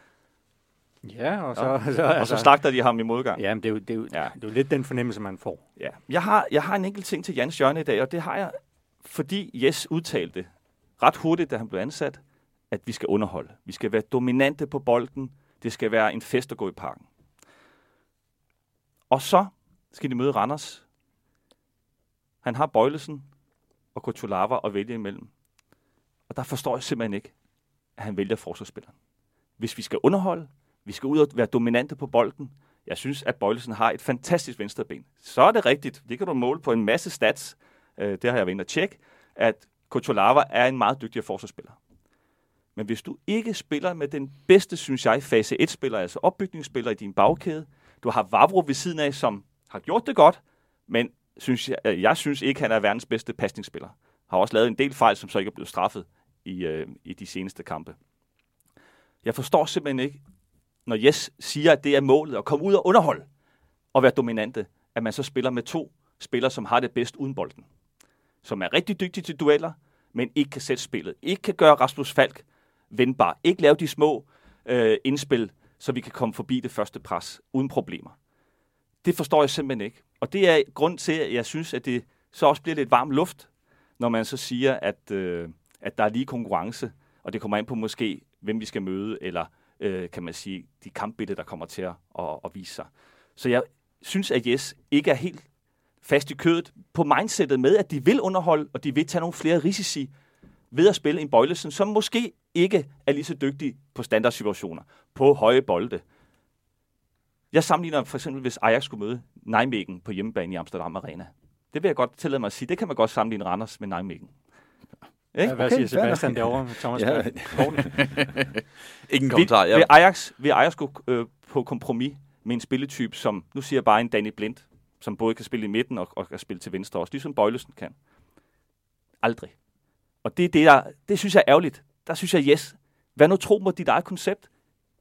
Ja, og så, ja. (laughs) så, altså, og så slagter de ham i modgang. Ja, men det er, jo, det, er jo, ja. det er jo lidt den fornemmelse, man får. Ja. Jeg, har, jeg har en enkelt ting til Jans Jørgen i dag, og det har jeg, fordi Jes udtalte ret hurtigt, da han blev ansat, at vi skal underholde. Vi skal være dominante på bolden. Det skal være en fest at gå i parken. Og så skal de møde Randers. Han har Bøjlesen og Kutulava at vælge imellem. Og der forstår jeg simpelthen ikke, at han vælger forsvarsspilleren. Hvis vi skal underholde, vi skal ud og være dominante på bolden. Jeg synes, at Bøjlesen har et fantastisk venstreben. Så er det rigtigt. Det kan du måle på en masse stats. Øh, det har jeg været inde at tjekke, at Kotolava er en meget dygtig forsvarsspiller. Men hvis du ikke spiller med den bedste, synes jeg, fase 1-spiller, altså opbygningsspiller i din bagkæde, du har Vavro ved siden af, som har gjort det godt, men synes jeg, øh, jeg synes ikke, han er verdens bedste pasningsspiller. Har også lavet en del fejl, som så ikke er blevet straffet i, øh, i de seneste kampe. Jeg forstår simpelthen ikke, når Jes siger, at det er målet at komme ud og underholde og være dominante, at man så spiller med to spillere, som har det bedst uden bolden. Som er rigtig dygtige til dueller, men ikke kan sætte spillet. Ikke kan gøre Rasmus Falk vendbar. Ikke lave de små øh, indspil, så vi kan komme forbi det første pres uden problemer. Det forstår jeg simpelthen ikke. Og det er grund til, at jeg synes, at det så også bliver lidt varm luft, når man så siger, at, øh, at der er lige konkurrence, og det kommer ind på måske, hvem vi skal møde, eller øh, kan man sige, de kampbilleder, der kommer til at, at, at vise sig. Så jeg synes, at Jes ikke er helt fast i kødet på mindsetet med, at de vil underholde, og de vil tage nogle flere risici ved at spille en Bøjlesen, som måske ikke er lige så dygtig på standardsituationer, på høje bolde. Jeg sammenligner for eksempel, hvis Ajax skulle møde Nijmegen på hjemmebane i Amsterdam Arena. Det vil jeg godt tillade mig at sige. Det kan man godt sammenligne Randers med Nijmegen. Ikke? Ja, hvad okay, siger Sebastian derovre med Thomas ja. Ingen (laughs) kommentar. Ja. Vil, Ajax, vil Ajax gå øh, på kompromis med en spilletype, som, nu siger jeg bare en Danny Blind, som både kan spille i midten og, og kan spille til venstre også, ligesom Bøjlesen kan. Aldrig. Og det, det, der, det synes jeg er ærgerligt. Der synes jeg, yes, vær nu tro på dit eget koncept.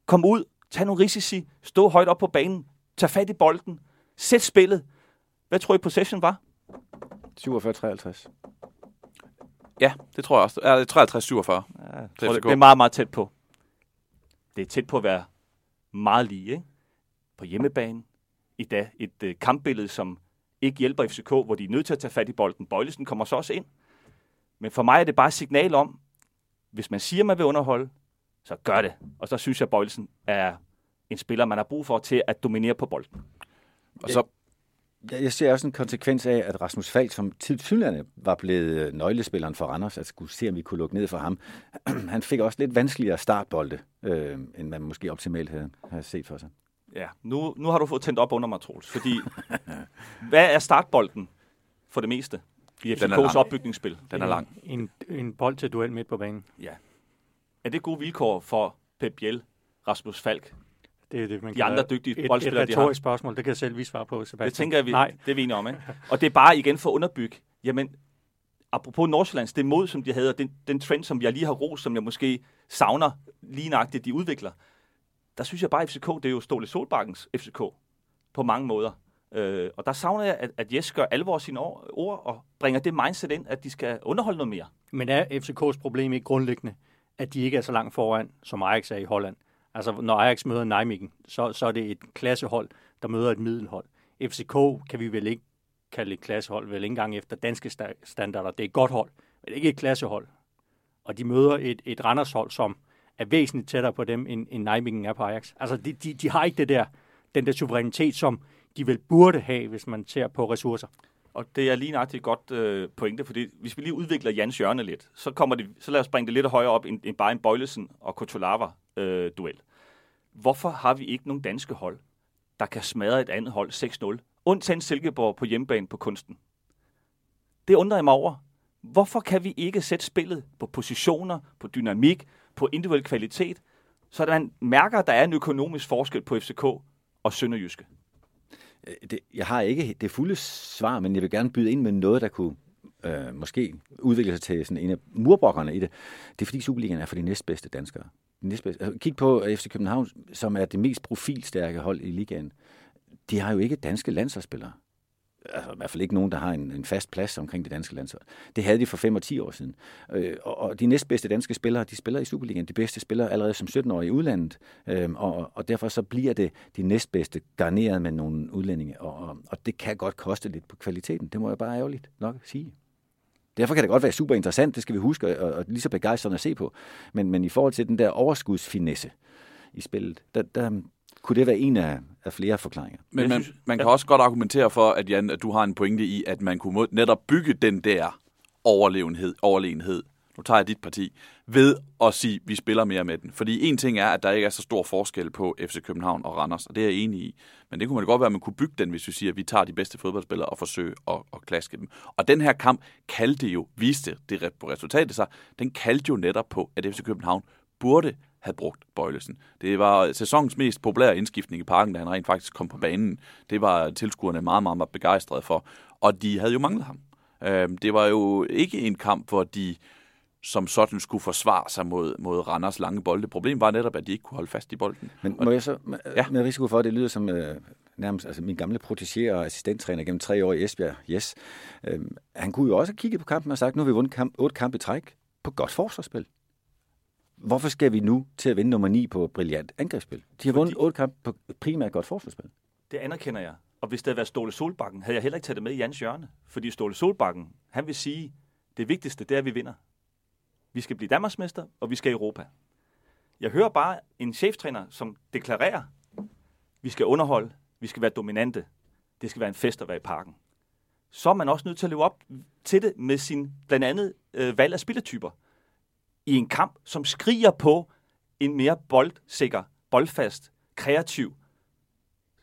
Kom ud, tag nogle risici, stå højt op på banen, tag fat i bolden, sæt spillet. Hvad tror I possession var? 47-53. Ja, det tror jeg også. Ja, 53-47. Ja, det, det er meget, meget tæt på. Det er tæt på at være meget lige, ikke? På hjemmebane. I dag et uh, kampbillede, som ikke hjælper FCK, hvor de er nødt til at tage fat i bolden. Bøjlesen kommer så også ind. Men for mig er det bare et signal om, hvis man siger, man vil underholde, så gør det. Og så synes jeg, at Bøjlesen er en spiller, man har brug for til at dominere på bolden. Og så jeg ser også en konsekvens af, at Rasmus Falk, som tidligere var blevet nøglespilleren for Randers, at skulle se, om vi kunne lukke ned for ham, (clears throat) han fik også lidt vanskeligere startbolde, øh, end man måske optimalt havde, havde set for sig. Ja, nu, nu har du fået tændt op under mig, Troels, fordi (laughs) hvad er startbolden for det meste? i FCK's opbygningsspil. Den er lang. En, en bold til duel midt på banen. Ja. Er det gode vilkår for Pep Biel, Rasmus Falk? Det er det, man de andre dygtige boldspillere, de har. Et spørgsmål, det kan jeg selv lige svare på, Sebastian. Det tænker jeg, vi, Nej. det er vi enige om. Ikke? Og det er bare igen for at underbygge, jamen, apropos Nordsjællands, det mod, som de havde, og den, den trend, som jeg lige har ros, som jeg måske savner lige nøjagtigt, de udvikler, der synes jeg bare, at FCK, det er jo Ståle Solbakkens FCK på mange måder. Øh, og der savner jeg, at, at Jes gør alvor af sine ord og bringer det mindset ind, at de skal underholde noget mere. Men er FCK's problem ikke grundlæggende, at de ikke er så langt foran, som Ajax er i Holland? Altså, når Ajax møder Nijmegen, så, så er det et klassehold, der møder et middelhold. FCK kan vi vel ikke kalde et klassehold, vel ikke engang efter danske standarder. Det er et godt hold, men ikke et klassehold. Og de møder et, et Randershold, som er væsentligt tættere på dem, end, end Nijmegen er på Ajax. Altså, de, de, de har ikke det der, den der suverænitet, som de vel burde have, hvis man ser på ressourcer. Og det er lige nøjagtigt et godt øh, pointe, fordi hvis vi lige udvikler Jans hjørne lidt, så, kommer det, så lad os bringe det lidt højere op end, end bare en Bøjlesen og Kotolava-duel. Øh, Hvorfor har vi ikke nogen danske hold, der kan smadre et andet hold 6-0? Undtagen Silkeborg på hjemmebane på kunsten. Det undrer jeg mig over. Hvorfor kan vi ikke sætte spillet på positioner, på dynamik, på individuel kvalitet, så man mærker, at der er en økonomisk forskel på FCK og Sønderjyske? Øh, det, jeg har ikke det fulde svar, men jeg vil gerne byde ind med noget, der kunne øh, måske udvikle sig til sådan en af murbrokkerne i det. Det er fordi Superligaen er for de næstbedste danskere. De næstbedste. Altså, kig på FC København, som er det mest profilstærke hold i ligaen. De har jo ikke danske landsholdsspillere altså i hvert fald ikke nogen, der har en, en fast plads omkring det danske landshold. Det havde de for 5 og 10 år siden. Øh, og, og de næstbedste danske spillere, de spiller i Superligaen. De bedste spillere allerede som 17-årige i udlandet. Øh, og, og derfor så bliver det de næstbedste garneret med nogle udlændinge. Og, og, og det kan godt koste lidt på kvaliteten. Det må jeg bare ærgerligt nok sige. Derfor kan det godt være super interessant, det skal vi huske, og, og lige så begejstrende at se på. Men, men i forhold til den der overskudsfinesse i spillet, der, der, kunne det være en af, af flere forklaringer? Men man, man kan ja. også godt argumentere for, at Jan, at du har en pointe i, at man kunne netop bygge den der overlevenhed, overlegenhed, nu tager jeg dit parti, ved at sige, at vi spiller mere med den. Fordi en ting er, at der ikke er så stor forskel på FC København og Randers, og det er jeg enig i. Men det kunne man godt være, at man kunne bygge den, hvis vi siger, at vi tager de bedste fodboldspillere og forsøger at, at klaske dem. Og den her kamp kaldte jo, viste det på resultatet sig, den kaldte jo netop på, at FC København burde havde brugt Bøjlesen. Det var sæsonens mest populære indskiftning i parken, da han rent faktisk kom på banen. Det var tilskuerne meget, meget, meget begejstrede for. Og de havde jo manglet ham. Øhm, det var jo ikke en kamp, hvor de som sådan skulle forsvare sig mod, mod Randers lange bolde. Problemet var netop, at de ikke kunne holde fast i bolden. Men må jeg så, ja. med risiko for, at det lyder som øh, nærmest altså min gamle protégé og assistenttræner gennem tre år i Esbjerg, yes, øh, han kunne jo også have kigget på kampen og sagt, nu har vi vundet kamp, otte kampe i træk på godt forsvarsspil. Hvorfor skal vi nu til at vinde nummer 9 på brilliant angrebsspil? De har Fordi... vundet otte kampe på primært godt forsvarsspil. Det anerkender jeg. Og hvis det havde været Ståle Solbakken, havde jeg heller ikke taget det med i Jans hjørne. Fordi Ståle Solbakken, han vil sige, det vigtigste, det er, at vi vinder. Vi skal blive Danmarksmester, og vi skal i Europa. Jeg hører bare en cheftræner, som deklarerer, vi skal underholde, vi skal være dominante, det skal være en fest at være i parken. Så er man også nødt til at leve op til det med sin blandt andet øh, valg af spilletyper i en kamp, som skriger på en mere boldsikker, boldfast, kreativ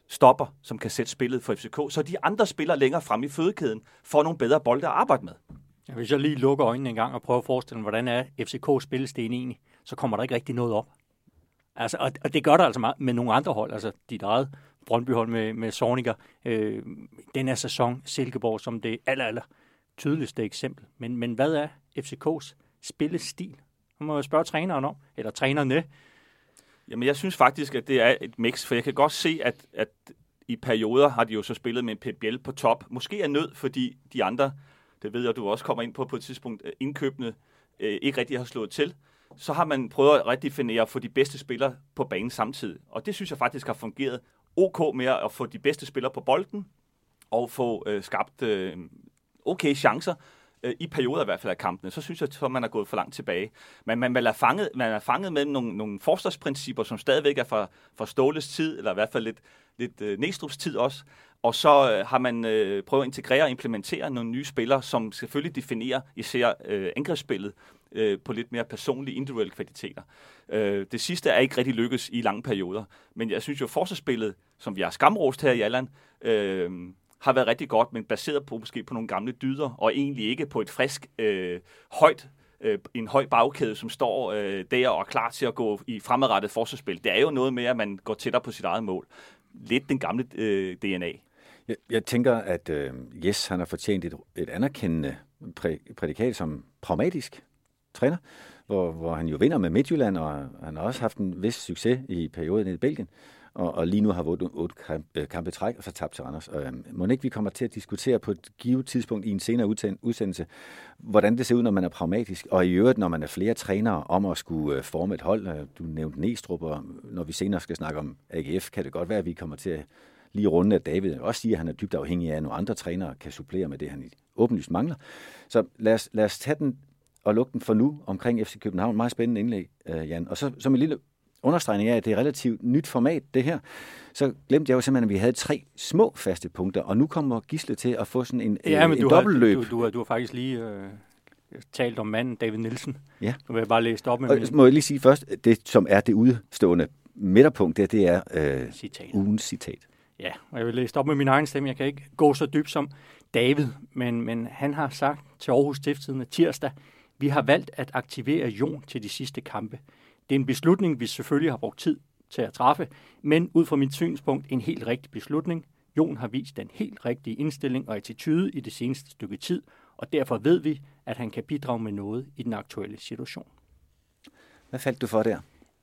stopper, som kan sætte spillet for FCK, så de andre spillere længere frem i fødekæden får nogle bedre bolde at arbejde med. Ja, hvis jeg lige lukker øjnene en gang og prøver at forestille mig, hvordan er FCK spillesten egentlig, så kommer der ikke rigtig noget op. Altså, og, og det gør der altså meget med nogle andre hold, altså dit eget Brøndbyhold med, med Sorniger, øh, den her sæson, Silkeborg som det aller, aller tydeligste eksempel. Men, men hvad er FCK's spillestil? Nu må jeg spørge træneren om, eller trænerne. Jamen, jeg synes faktisk, at det er et mix, for jeg kan godt se, at, at i perioder har de jo så spillet med Pep Biel på top. Måske er nød, fordi de andre, det ved jeg, du også kommer ind på på et tidspunkt, øh, indkøbende øh, ikke rigtig har slået til. Så har man prøvet at redefinere at få de bedste spillere på banen samtidig. Og det synes jeg faktisk har fungeret ok med at få de bedste spillere på bolden, og få øh, skabt øh, okay chancer, øh, i perioder i hvert fald af kampene, så synes jeg, at man er gået for langt tilbage. Men man, man, er, fanget, man er fanget med nogle, nogle forsvarsprincipper, som stadigvæk er fra, fra Ståles tid, eller i hvert fald lidt, lidt øh, Næstrup's tid også. Og så øh, har man øh, prøvet at integrere og implementere nogle nye spillere, som selvfølgelig definerer især øh, angrebsspillet øh, på lidt mere personlige, individuelle kvaliteter. Øh, det sidste er ikke rigtig lykkes i lange perioder, men jeg synes jo, forsvarsspillet, som vi har skamrost her i Allan, øh, har været rigtig godt, men baseret på måske på nogle gamle dyder, og egentlig ikke på et frisk, øh, højt øh, en høj bagkæde, som står øh, der og er klar til at gå i fremadrettet forsvarsspil. Det er jo noget med, at man går tættere på sit eget mål. Lidt den gamle øh, DNA. Jeg, jeg tænker, at øh, Jes han har fortjent et, et anerkendende præ, prædikat som pragmatisk træner, hvor, hvor han jo vinder med Midtjylland, og han har også haft en vis succes i perioden i Belgien og, og lige nu har vundet otte øh, kampe, kampe træk, og så tabt til Randers. Øh, må ikke vi kommer til at diskutere på et givet tidspunkt i en senere udsendelse, hvordan det ser ud, når man er pragmatisk, og i øvrigt, når man er flere trænere om at skulle øh, forme et hold. Øh, du nævnte Næstrup, og når vi senere skal snakke om AGF, kan det godt være, at vi kommer til at lige runde, at David også siger, at han er dybt afhængig af, at nogle andre trænere kan supplere med det, han åbenlyst mangler. Så lad os, lad os tage den og lukke den for nu omkring FC København. Meget spændende indlæg, Jan. Og så som en lille understregning af, at det er relativt nyt format, det her, så glemte jeg jo simpelthen, at vi havde tre små faste punkter, og nu kommer Gisle til at få sådan en, ja, men en du dobbeltløb. Har, du, du, har, du har faktisk lige øh, talt om manden, David Nielsen. Ja. Nu vil jeg bare læse op med og, min... Må jeg lige sige først, det som er det udstående midterpunkt, det, det er øh, citat. ugens citat. Ja, og jeg vil læse op med min egen stemme. Jeg kan ikke gå så dybt som David, men, men han har sagt til Aarhus Stiftstidende tirsdag, vi har valgt at aktivere Jon til de sidste kampe. Det er en beslutning, vi selvfølgelig har brugt tid til at træffe, men ud fra mit synspunkt en helt rigtig beslutning. Jon har vist den helt rigtige indstilling og attitude i det seneste stykke tid, og derfor ved vi, at han kan bidrage med noget i den aktuelle situation. Hvad faldt du for der?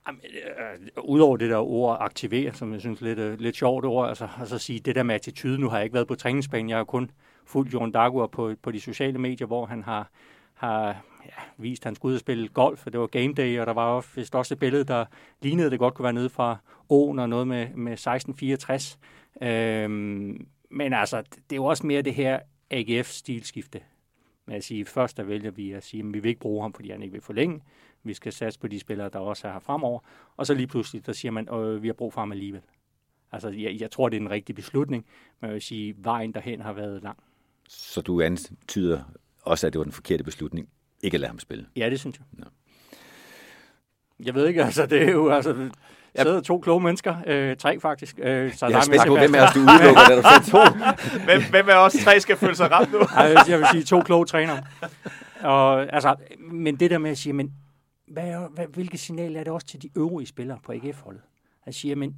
Jamen, øh, Udover det der ord aktivere, som jeg synes lidt, øh, lidt sjovt ord, altså, altså sige det der med attitude, nu har jeg ikke været på træningsbanen, jeg har kun fulgt Jon Dagur på, på de sociale medier, hvor han har, har ja, vist, at han skulle ud og spille golf, og det var game day, og der var vist også et billede, der lignede, at det godt kunne være nede fra åen og noget med, med 1664. Øhm, men altså, det er jo også mere det her AGF-stilskifte. Men at sige, først der vælger vi at sige, at vi vil ikke bruge ham, fordi han ikke vil forlænge. Vi skal satse på de spillere, der også er her fremover. Og så lige pludselig, der siger man, at vi har brug for ham alligevel. Altså, jeg, jeg tror, det er en rigtig beslutning, men jeg vil sige, vejen derhen har været lang. Så du antyder også, at det var den forkerte beslutning, ikke at lade ham spille? Ja, det synes jeg. Ja. Jeg ved ikke, altså det er jo, altså, sidder to kloge mennesker, øh, tre faktisk. Øh, så jeg er spændt på, hvem af os du udelukker, da du (laughs) får to. hvem, hvem af os tre skal føle sig ramt nu? altså, jeg vil sige to kloge trænere. Og, altså, men det der med at sige, men hvad, hvad, hvilket signal er det også til de øvrige spillere på AGF-holdet? Jeg siger, men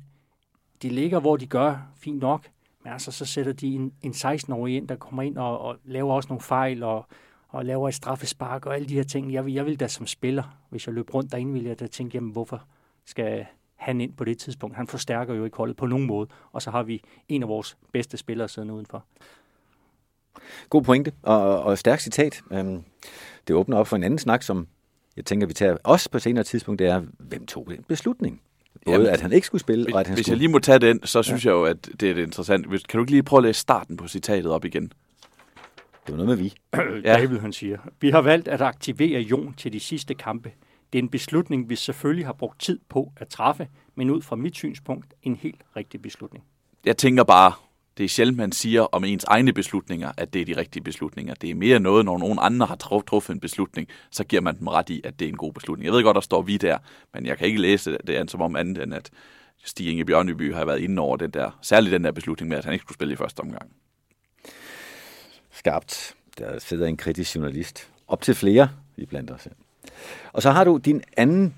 de ligger, hvor de gør, fint nok, altså, så sætter de en, en 16-årig ind, der kommer ind og, og laver også nogle fejl, og, og laver et straffespark og alle de her ting. Jeg, jeg vil da som spiller, hvis jeg løb rundt derinde, ville jeg da tænke, jamen hvorfor skal han ind på det tidspunkt? Han forstærker jo ikke holdet på nogen måde, og så har vi en af vores bedste spillere siddende udenfor. God pointe, og, og stærk citat. Øhm, det åbner op for en anden snak, som jeg tænker, vi tager også på senere tidspunkt, det er, hvem tog den beslutning? Både Jamen, at han ikke skulle spille, hvis, og at han Hvis skulle... jeg lige må tage den, så synes ja. jeg jo, at det er interessant. Kan du ikke lige prøve at læse starten på citatet op igen? Det var noget med vi. (clears throat) ja. David, han siger, vi har valgt at aktivere Jon til de sidste kampe. Det er en beslutning, vi selvfølgelig har brugt tid på at træffe, men ud fra mit synspunkt en helt rigtig beslutning. Jeg tænker bare, det er sjældent, man siger om ens egne beslutninger, at det er de rigtige beslutninger. Det er mere noget, når nogen andre har truffet en beslutning, så giver man dem ret i, at det er en god beslutning. Jeg ved godt, der står vi der, men jeg kan ikke læse det som om andet end, at Stig Inge Bjørneby har været inde over den der, særligt den der beslutning med, at han ikke skulle spille i første omgang. Skarpt. Der sidder en kritisk journalist. Op til flere vi blandt os. Og så har du din anden,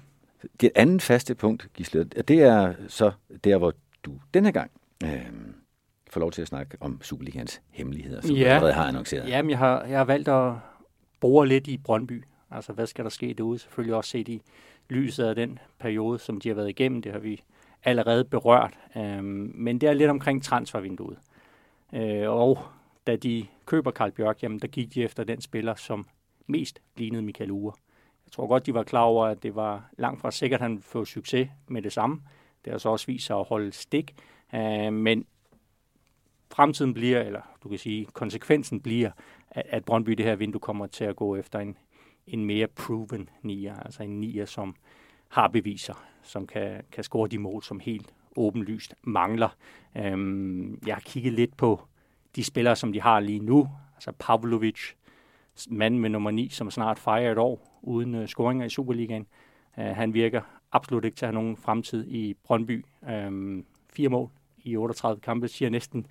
dit anden faste punkt, Gisle. Det er så der, hvor du denne gang øh, får lov til at snakke om Superligans hemmeligheder, som ja. du allerede har annonceret. Jamen, jeg har, jeg har valgt at bore lidt i Brøndby. Altså, hvad skal der ske derude? Selvfølgelig også set i lyset af den periode, som de har været igennem. Det har vi allerede berørt. Øhm, men det er lidt omkring transfervinduet. Øh, og da de køber Karl Bjørk, jamen, der gik de efter den spiller, som mest lignede Michael Ure. Jeg tror godt, de var klar over, at det var langt fra sikkert, at han får succes med det samme. Det har så også vist sig at holde stik. Øh, men fremtiden bliver, eller du kan sige, konsekvensen bliver, at, at Brøndby det her vindue kommer til at gå efter en, en mere proven nier, altså en nier, som har beviser, som kan, kan score de mål, som helt åbenlyst mangler. Øhm, jeg har kigget lidt på de spillere, som de har lige nu. Altså Pavlovic, mand med nummer 9, som snart fejrer et år uden uh, scoringer i Superligaen. Uh, han virker absolut ikke til at have nogen fremtid i Brøndby. Um, fire mål i 38 kampe siger næsten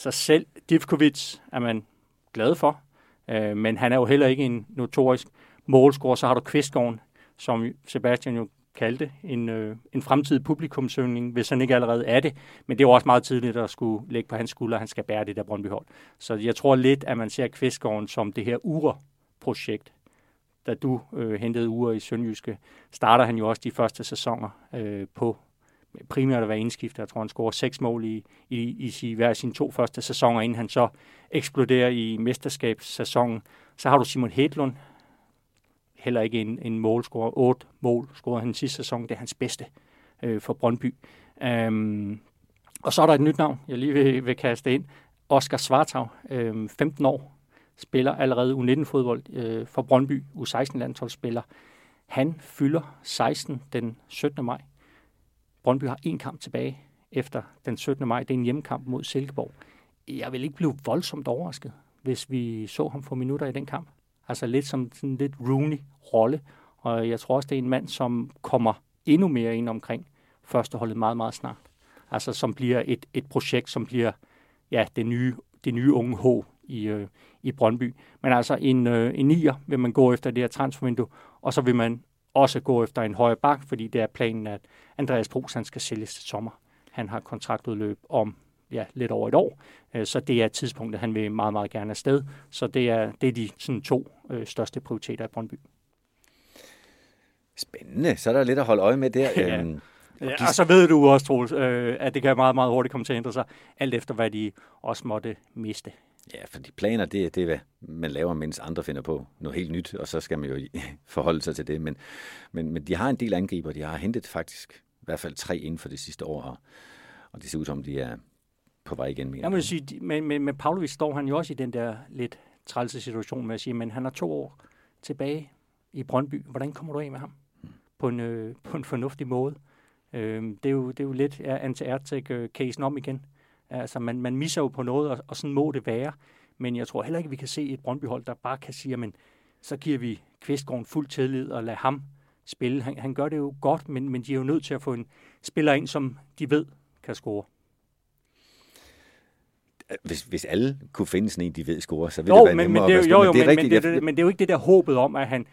så selv. Divkovic er man glad for, øh, men han er jo heller ikke en notorisk målscorer. Så har du Kvistgården, som Sebastian jo kaldte en, øh, en fremtidig publikumsøgning, hvis han ikke allerede er det. Men det er jo også meget tidligt at skulle lægge på hans skulder, at han skal bære det der Brøndby-hold. Så jeg tror lidt, at man ser Kvistgården som det her ure-projekt. Da du øh, hentede ure i Sønderjyske, starter han jo også de første sæsoner øh, på primært at være indskiftet. Jeg tror, han scorer seks mål i, i, i i hver sine to første sæsoner, inden han så eksploderer i mesterskabssæsonen. Så har du Simon Hedlund, heller ikke en, en målscorer. Otte mål scorede han sidste sæson. Det er hans bedste øh, for Brøndby. Øhm, og så er der et nyt navn, jeg lige vil, vil kaste ind. Oscar Svartau, øh, 15 år, spiller allerede U19-fodbold øh, for Brøndby, U16-landsholdsspiller. Han fylder 16 den 17. maj. Brøndby har en kamp tilbage efter den 17. maj. Det er en hjemmekamp mod Silkeborg. Jeg vil ikke blive voldsomt overrasket, hvis vi så ham få minutter i den kamp. Altså lidt som sådan lidt Rooney-rolle. Og jeg tror også, det er en mand, som kommer endnu mere ind omkring førsteholdet meget, meget snart. Altså som bliver et, et projekt, som bliver ja, det, nye, det nye unge H i, øh, i Brøndby. Men altså en, øh, en nier vil man gå efter det her transfervindue, og så vil man også gå efter en højre bak, fordi det er planen, at Andreas Pros han skal sælges til sommer. Han har kontraktudløb om ja, lidt over et år, øh, så det er et tidspunkt, at han vil meget, meget gerne afsted. Så det er, det er de sådan, to øh, største prioriteter i Brøndby. Spændende. Så er der lidt at holde øje med der. ja. (laughs) Øhm, Ja, og så ved du også, Troels, øh, at det kan meget, meget hurtigt komme til at ændre sig, alt efter hvad de også måtte miste. Ja, for de planer, det, det er, hvad man laver, mens andre finder på noget helt nyt, og så skal man jo (laughs) forholde sig til det. Men, men, men de har en del angriber. De har hentet faktisk i hvert fald tre inden for det sidste år, og, og det ser ud som, de er på vej igen. Jeg må sige, med, med, med Pavlovic står han jo også i den der lidt trælse situation med at sige, men han har to år tilbage i Brøndby. Hvordan kommer du af med ham? På en, øh, (laughs) på en fornuftig måde. Øh, det, er jo, det er jo lidt ja, anti-Ertek-casen om igen. Altså, man, man misser jo på noget, og, og sådan må det være. Men jeg tror heller ikke, vi kan se et Brøndby-hold, der bare kan sige, men så giver vi Kvistgården fuld tillid og lader ham spille. Han, han gør det jo godt, men, men de er jo nødt til at få en spiller ind, som de ved kan score. Hvis, hvis alle kunne finde sådan en, de ved score, så ville jo, det være men, nemmere men det, at jo, jo, men, det er men, det, det, men det er jo ikke det der håbet om, at han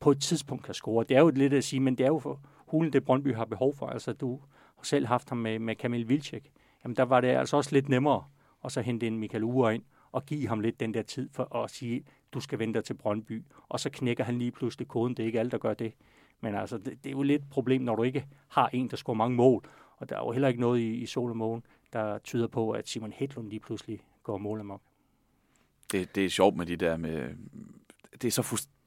på et tidspunkt kan score. Det er jo lidt at sige, men det er jo for hulen, det Brøndby har behov for. Altså, du har selv haft ham med, med Kamil Vilcek jamen der var det altså også lidt nemmere at så hente en Michael Ure ind og give ham lidt den der tid for at sige, du skal vente til Brøndby. Og så knækker han lige pludselig koden. Det er ikke alle, der gør det. Men altså, det, det er jo lidt et problem, når du ikke har en, der scorer mange mål. Og der er jo heller ikke noget i, i Solomon, der tyder på, at Simon Hedlund lige pludselig går mål amok. Det, det er sjovt med de der med... Det er så fuldstændig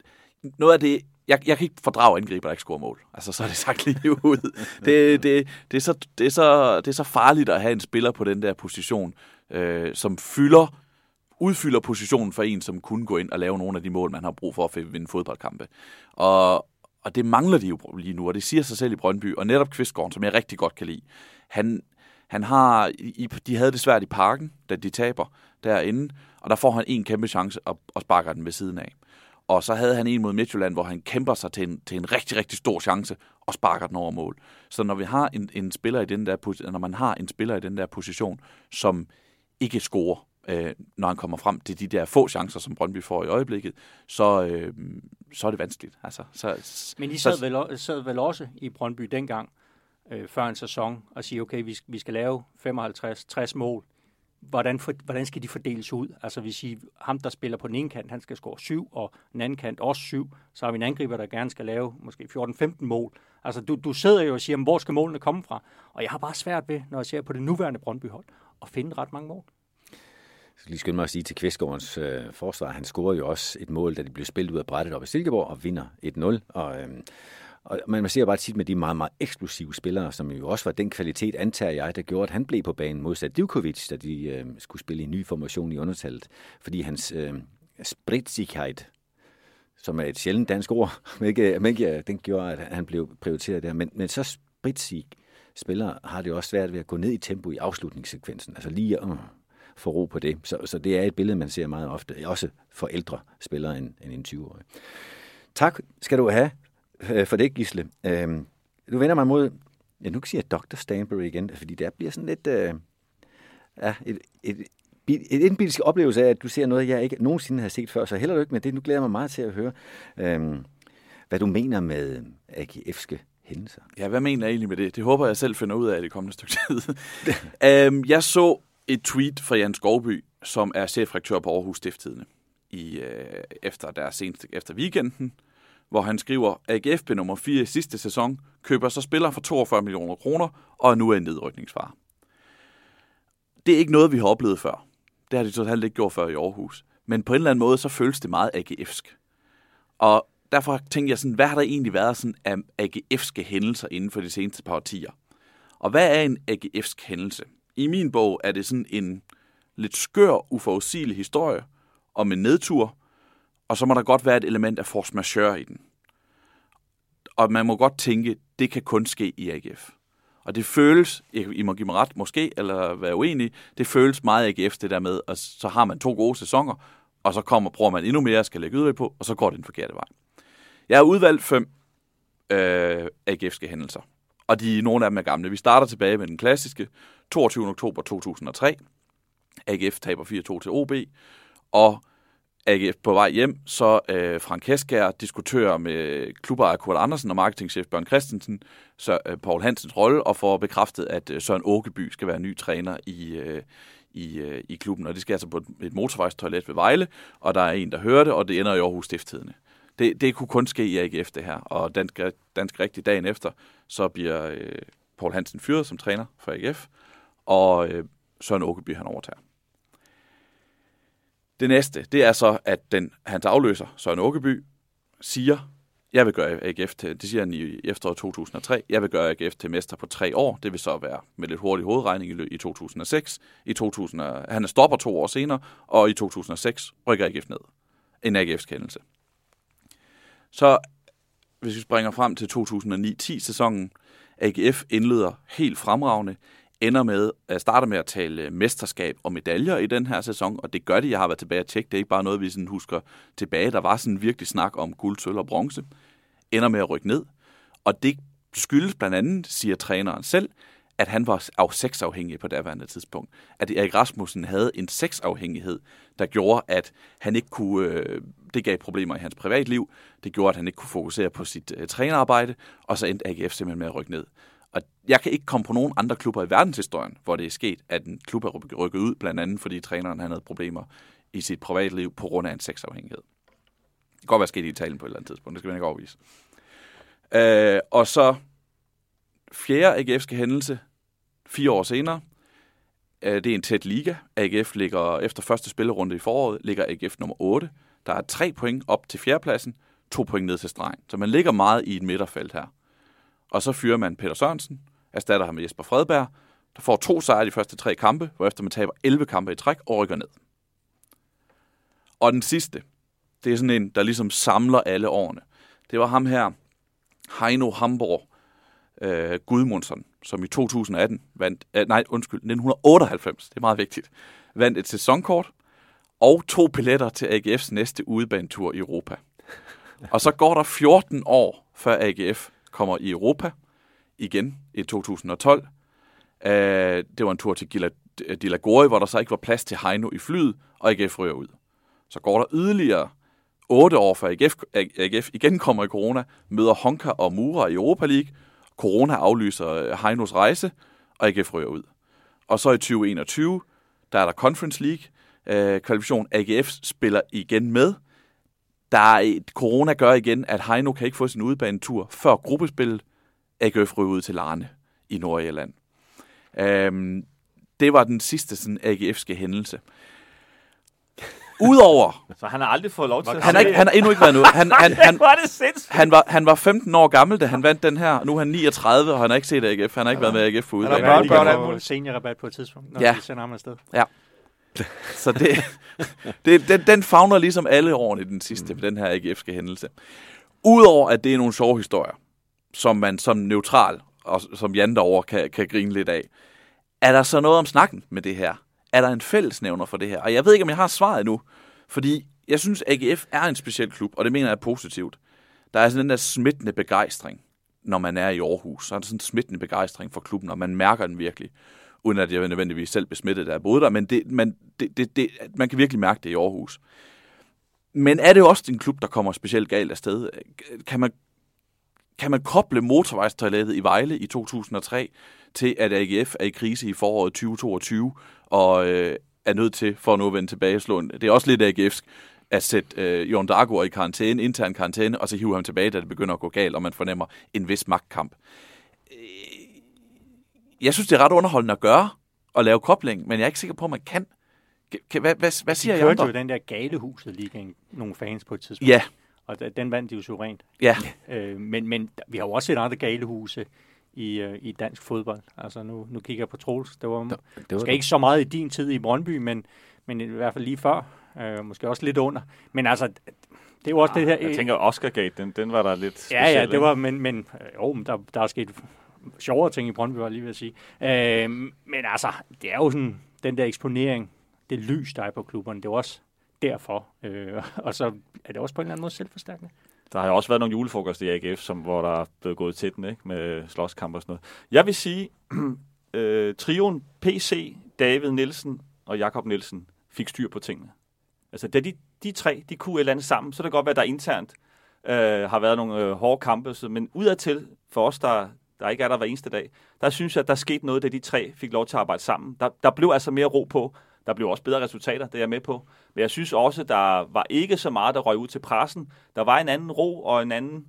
noget af det, jeg, jeg kan ikke fordrage angriber, der ikke scorer mål. Altså, så er det sagt lige ud. (laughs) Det, det, det, er så, det, er så, det er så farligt at have en spiller på den der position, øh, som fylder, udfylder positionen for en, som kunne gå ind og lave nogle af de mål, man har brug for at vinde fodboldkampe. Og, og det mangler de jo lige nu, og det siger sig selv i Brøndby. Og netop Kvistgården, som jeg rigtig godt kan lide, han, han har, i, de havde det svært i parken, da de taber derinde, og der får han en kæmpe chance og, og sparker den ved siden af. Og så havde han en mod Midtjylland, hvor han kæmper sig til en, til en rigtig, rigtig stor chance og sparker den over mål. Så når vi har en, en spiller i den der når man har en spiller i den der position, som ikke scorer, øh, når han kommer frem til de der få chancer, som Brøndby får i øjeblikket, så, øh, så er det vanskeligt. Altså, så, Men I sad, så, vel, sad vel også i Brøndby dengang, øh, før en sæson, og sige, okay, vi, vi skal lave 55-60 mål hvordan, for, hvordan skal de fordeles ud? Altså hvis I, ham, der spiller på den ene kant, han skal score 7, og den anden kant også 7. Så har vi en angriber, der gerne skal lave måske 14-15 mål. Altså du, du sidder jo og siger, hvor skal målene komme fra? Og jeg har bare svært ved, når jeg ser på det nuværende Brøndby-hold, at finde ret mange mål. Jeg skal lige skynde mig at sige til Kvistgårdens øh, forsvar, han scorede jo også et mål, da de blev spillet ud af brættet op i Silkeborg og vinder 1-0. Og, øh, og man ser bare tit med de meget, meget eksplosive spillere, som jo også var den kvalitet, antager jeg, der gjorde, at han blev på banen modsat Divkovic, da de øh, skulle spille i en ny formation i undertallet. Fordi hans øh, spritsighed, som er et sjældent dansk ord, (laughs) men ikke, men ikke, øh, den gjorde, at han blev prioriteret der. Men, men så spritsig spillere har det jo også svært ved at gå ned i tempo i afslutningssekvensen. Altså lige at øh, få ro på det. Så, så det er et billede, man ser meget ofte, også for ældre spillere end, end en 20-årig. Tak skal du have øh, for det, Gisle. Øh, du vender mig mod, ja, nu siger jeg Dr. Stanbury igen, fordi det bliver sådan lidt, øh, ja, et, et en indbilsk oplevelse af, at du ser noget, jeg ikke nogensinde har set før, så heller du ikke med det. Nu glæder jeg mig meget til at høre, øhm, hvad du mener med AGF'ske hændelser. Ja, hvad mener jeg egentlig med det? Det håber jeg selv finder ud af i det kommende stykke tid. (laughs) øhm, jeg så et tweet fra Jan Skovby, som er chefrektør på Aarhus Stifttidene, i, øh, efter, der seneste, efter weekenden, hvor han skriver, AGF blev nummer 4 i sidste sæson, køber så spiller for 42 millioner kroner, og nu er en nedrykningsfar. Det er ikke noget, vi har oplevet før. Det har de totalt ikke gjort før i Aarhus. Men på en eller anden måde, så føles det meget AGF'sk. Og derfor tænkte jeg sådan, hvad har der egentlig været sådan af AGF'ske hændelser inden for de seneste par årtier? Og hvad er en AGF'sk hændelse? I min bog er det sådan en lidt skør, uforudsigelig historie om en nedtur, og så må der godt være et element af force majeure i den. Og man må godt tænke, det kan kun ske i AGF. Og det føles, I må give mig ret måske, eller være uenig, det føles meget AGF det der med, og så har man to gode sæsoner, og så kommer, bruger man endnu mere skal lægge yderligere på, og så går det den forkerte vej. Jeg har udvalgt fem øh, AGF'ske hændelser, og de, nogle af dem er gamle. Vi starter tilbage med den klassiske, 22. oktober 2003. AGF taber 4-2 til OB, og AGF på vej hjem, så øh, Frank Heskær diskuterer med klubejer Kurt Andersen og marketingchef Børn Christensen, så øh, Paul Hansens rolle, og får bekræftet, at øh, Søren Åkeby skal være ny træner i, øh, i, øh, i klubben. Og det skal altså på et, et motorvejstoilet ved Vejle, og der er en, der hører det, og det ender i Aarhus Stifttidene. Det, det kunne kun ske i AGF, det her. Og dansk, dansk rigtig dagen efter, så bliver øh, Paul Hansen fyret som træner for AGF, og øh, Søren Åkeby han overtager. Det næste, det er så, at den, hans afløser, Søren Åkeby, siger, jeg vil gøre AGF til, det siger han i efteråret 2003, jeg vil gøre AGF til mester på tre år. Det vil så være med lidt hurtig hovedregning i, 2006. I 2000, han er stopper to år senere, og i 2006 rykker AGF ned. En AGF's kendelse. Så hvis vi springer frem til 2009-10 sæsonen, AGF indleder helt fremragende ender med at starte med at tale mesterskab og medaljer i den her sæson, og det gør de. Jeg har været tilbage og tjekke. Det er ikke bare noget, vi sådan husker tilbage. Der var sådan virkelig snak om guld, sølv og bronze. Ender med at rykke ned. Og det skyldes blandt andet, siger træneren selv, at han var af sexafhængig på daværende tidspunkt. At Erik Rasmussen havde en sexafhængighed, der gjorde, at han ikke kunne... Øh, det gav problemer i hans privatliv. Det gjorde, at han ikke kunne fokusere på sit øh, trænerarbejde, og så endte AGF simpelthen med at rykke ned. Og jeg kan ikke komme på nogen andre klubber i verdenshistorien, hvor det er sket, at en klub er rykket ud, blandt andet fordi træneren han havde problemer i sit privatliv på grund af en sexafhængighed. Det kan godt være sket i Italien på et eller andet tidspunkt, det skal vi ikke overvise. Øh, og så fjerde AGF'ske hændelse, fire år senere, øh, det er en tæt liga. AGF ligger efter første spillerunde i foråret, ligger AGF nummer 8. Der er tre point op til fjerdepladsen, to point ned til stregen. Så man ligger meget i et midterfelt her. Og så fyrer man Peter Sørensen, erstatter ham med Jesper Fredberg, der får to sejre de første tre kampe, hvorefter man taber 11 kampe i træk og rykker ned. Og den sidste, det er sådan en, der ligesom samler alle årene. Det var ham her, Heino Hamborg øh, Gudmundsson, som i 2018 vandt, øh, nej undskyld, 1998, det er meget vigtigt, vandt et sæsonkort og to billetter til AGF's næste udebanetur i Europa. Og så går der 14 år, før AGF kommer i Europa igen i 2012. Uh, øh, det var en tur til Gila, øh, Dilagori, hvor der så ikke var plads til Heino i flyet, og AGF ryger ud. Så går der yderligere otte år før AGF, AGF igen kommer i corona, møder Honka og Mura i Europa League. Corona aflyser øh, Heinos rejse, og AGF ryger ud. Og så i 2021, der er der Conference League, uh, kvalifikation. AGF spiller igen med, der er et, corona gør igen, at Heino kan ikke få sin udebanetur før gruppespillet. AGF ryger ud til Larne i Nordjylland. Øhm, det var den sidste sådan, AGF'ske hændelse. Udover... (laughs) Så han har aldrig fået lov til at han, ikke, han har endnu ikke været nu. Han, han, (laughs) han, han, var, han var 15 år gammel, da han vandt den her. Nu er han 39, og han har ikke set AGF. Han har ikke været med AGF for udbanen. Han har børn, seniorrabat på et tidspunkt, når ja. vi sender ham afsted. Ja. Så det, det, den, den fagner ligesom alle årene i den sidste, mm. den her AGF'ske hændelse. Udover at det er nogle sjove historier, som man som neutral, og som Jan derovre kan, kan grine lidt af, er der så noget om snakken med det her? Er der en fællesnævner for det her? Og jeg ved ikke, om jeg har svaret nu, fordi jeg synes, AGF er en speciel klub, og det mener jeg er positivt. Der er sådan den der smittende begejstring, når man er i Aarhus. Så er der sådan en smittende begejstring for klubben, og man mærker den virkelig uden at jeg nødvendigvis selv besmittet, der jeg boede der, men det, man, det, det, det, man kan virkelig mærke det i Aarhus. Men er det også en klub, der kommer specielt galt afsted? Kan man, kan man koble motorvejstoilettet i Vejle i 2003 til, at AGF er i krise i foråret 2022, og øh, er nødt til, for at nu at vende tilbage, slå en, det er også lidt AGF'sk, at sætte øh, Jon Dargaard i karantæne, intern karantæne, og så hive ham tilbage, da det begynder at gå galt, og man fornemmer en vis magtkamp. Jeg synes, det er ret underholdende at gøre, at lave kobling, men jeg er ikke sikker på, at man kan. Kan, hvad, hvad, hvad siger de jeg andre? jo den der galehuset ligaen, nogle fans på et tidspunkt. Ja. Og den vandt de jo suverænt. Ja. Øh, men, men vi har jo også set andre galehuse i, øh, i dansk fodbold. Altså nu, nu kigger jeg på Troels. Det var, det, det var måske ikke så meget i din tid i Brøndby, men, men i hvert fald lige før. Øh, måske også lidt under. Men altså, det er jo også ah, det her... Jeg tænker, Oscar-gate, den, den var der lidt speciel, Ja, ja, det var, men, men øh, jo, der, der er sket sjovere ting i Brøndby, var lige ved at sige. Øh, men altså, det er jo sådan, den der eksponering, det lys, der er på klubberne, det er også derfor. Øh, (laughs) og så er det også på en eller anden måde selvforstærkende. Der har jo også været nogle julefrokoster i AGF, som, hvor der er blevet gået til den, ikke? med slåskamp og sådan noget. Jeg vil sige, (clears throat) øh, trioen PC, David Nielsen og Jakob Nielsen fik styr på tingene. Altså, da de, de tre, de kunne et eller andet sammen, så det kan godt være, at der internt øh, har været nogle øh, hårde kampe, så, men udadtil, for os, der, der ikke er der hver eneste dag, der synes jeg, at der skete noget, da de tre fik lov til at arbejde sammen. Der, der blev altså mere ro på. Der blev også bedre resultater, det er jeg med på. Men jeg synes også, der var ikke så meget, der røg ud til pressen. Der var en anden ro og en anden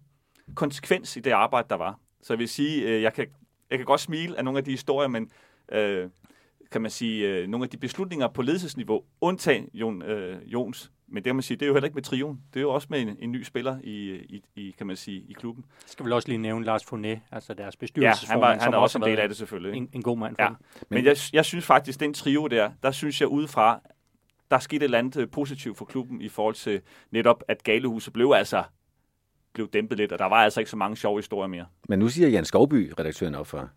konsekvens i det arbejde, der var. Så jeg vil sige, øh, jeg kan, jeg kan godt smile af nogle af de historier, men øh, kan man sige, øh, nogle af de beslutninger på ledelsesniveau, undtagen Jon, øh, Jons, men det kan man sige, det er jo heller ikke med trion. Det er jo også med en, en ny spiller i, i, i, kan man sige, i klubben. Jeg skal vel også lige nævne Lars Fournet, altså deres bestyrelsesformand, ja, han, var, han er også en del af det selvfølgelig. En, en god mand for ja. Men jeg, jeg synes faktisk, den trio der, der synes jeg udefra, der skete et eller andet positivt for klubben i forhold til netop, at Galehuset blev altså blev dæmpet lidt, og der var altså ikke så mange sjove historier mere. Men nu siger Jan Skovby, redaktøren op for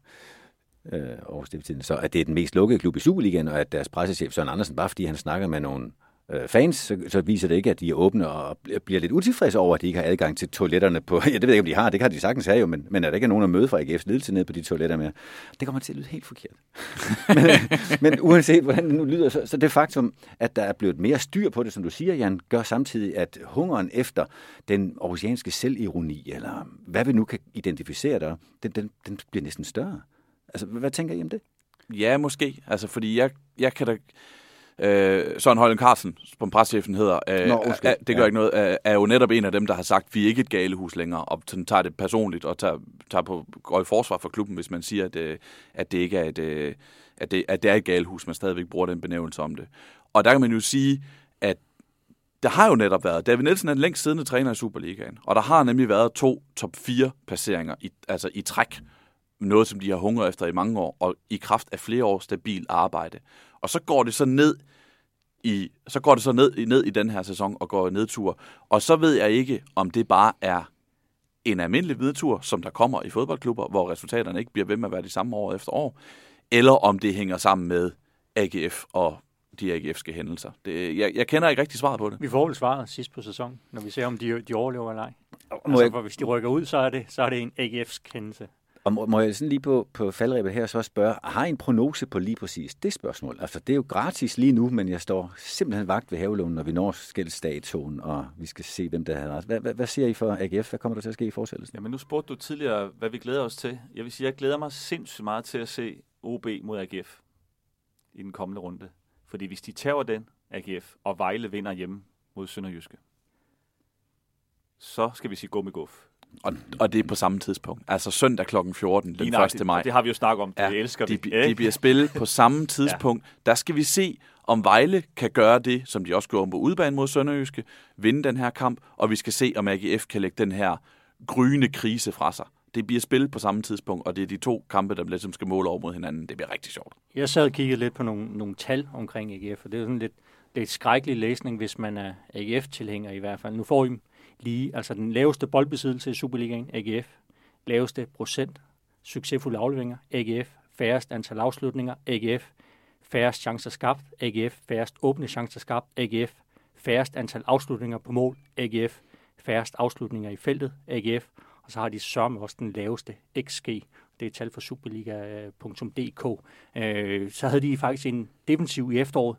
øh, Aarhus så at det er den mest lukkede klub i Superligaen, og at deres pressechef Søren Andersen, bare fordi han snakker med nogle øh, Øh, fans, så, så viser det ikke, at de er åbne og bliver lidt utilfredse over, at de ikke har adgang til toiletterne på... (laughs) Ja, det ved jeg ikke, om de har. Det kan de sagtens have jo, men, men er der ikke nogen at møde fra AGF's ledelse ned på de toiletter mere? Det kommer til at lyde helt forkert. (laughs) men, men uanset hvordan det nu lyder, så, så det faktum, at der er blevet mere styr på det, som du siger, Jan, gør samtidig, at hungeren efter den aarhusianske selvironi, eller hvad vi nu kan identificere der, den, den, den bliver næsten større. Altså, hvad tænker I om det? Ja, måske. Altså, fordi jeg, jeg kan da Øh, Søren Højlen Carlsen, som presschefen hedder, øh, Nå, er, det gør ja. ikke noget, er, er jo netop en af dem, der har sagt, vi er ikke et galehus længere, og sådan tager det personligt og tager, tager på, går i forsvar for klubben, hvis man siger, at, øh, at det ikke er et, øh, at det, at det er et galehus, man stadigvæk bruger den benævnelse om det. Og der kan man jo sige, at der har jo netop været, David Nielsen er den længst siddende træner i Superligaen, og der har nemlig været to top 4 placeringer i, altså i træk, noget som de har hungret efter i mange år, og i kraft af flere års stabil arbejde. Og så går det så ned i, så går det så ned, ned i den her sæson og går nedtur. Og så ved jeg ikke, om det bare er en almindelig nedtur, som der kommer i fodboldklubber, hvor resultaterne ikke bliver ved med at være de samme år efter år, eller om det hænger sammen med AGF og de AGF'ske hændelser. Det, jeg, jeg kender ikke rigtig svaret på det. Vi får vel svaret sidst på sæsonen, når vi ser, om de, de overlever eller ej. Altså, jeg... hvis de rykker ud, så er det, så er det en AGF's hændelse. Og må, må jeg sådan lige på, på faldrebet her så spørge, har I en prognose på lige præcis det spørgsmål? Altså, det er jo gratis lige nu, men jeg står simpelthen vagt ved havelånen, når vi når skældsdatoen, og vi skal se, hvem der havde ret. Hvad, hvad, hvad siger I for AGF? Hvad kommer der til at ske i fortsættelsen? Jamen, nu spurgte du tidligere, hvad vi glæder os til. Jeg vil sige, jeg glæder mig sindssygt meget til at se OB mod AGF i den kommende runde. Fordi hvis de tager den, AGF, og Vejle vinder hjemme mod Sønderjyske, så skal vi sige gå med. Og, og det er på samme tidspunkt. Altså søndag kl. 14, den 1. maj. Det har vi jo snakket om. Det ja, elsker de, vi. De bliver spillet på samme (laughs) tidspunkt. ja. Der skal vi se, om Vejle kan gøre det, som de også gjorde på udbanen mod Sønderjyske, vinde den her kamp, og vi skal se, om AGF kan lægge den her gryende krise fra sig. Det bliver spillet på samme tidspunkt, og det er de to kampe, der ligesom skal måle over mod hinanden. Det bliver rigtig sjovt. Jeg sad og kiggede lidt på nogle, nogle tal omkring AGF, og det er sådan lidt, det er skrækkelig læsning, hvis man er AGF-tilhænger i hvert fald. Nu får I lige, altså den laveste boldbesiddelse i Superligaen, AGF, laveste procent, succesfulde afleveringer, AGF, færrest antal afslutninger, AGF, færrest chancer skabt, AGF, færrest åbne chancer skabt, AGF, færrest antal afslutninger på mål, AGF, færrest afslutninger i feltet, AGF, og så har de sørme også den laveste XG. det er tal fra superliga.dk, øh, så havde de faktisk en defensiv i efteråret,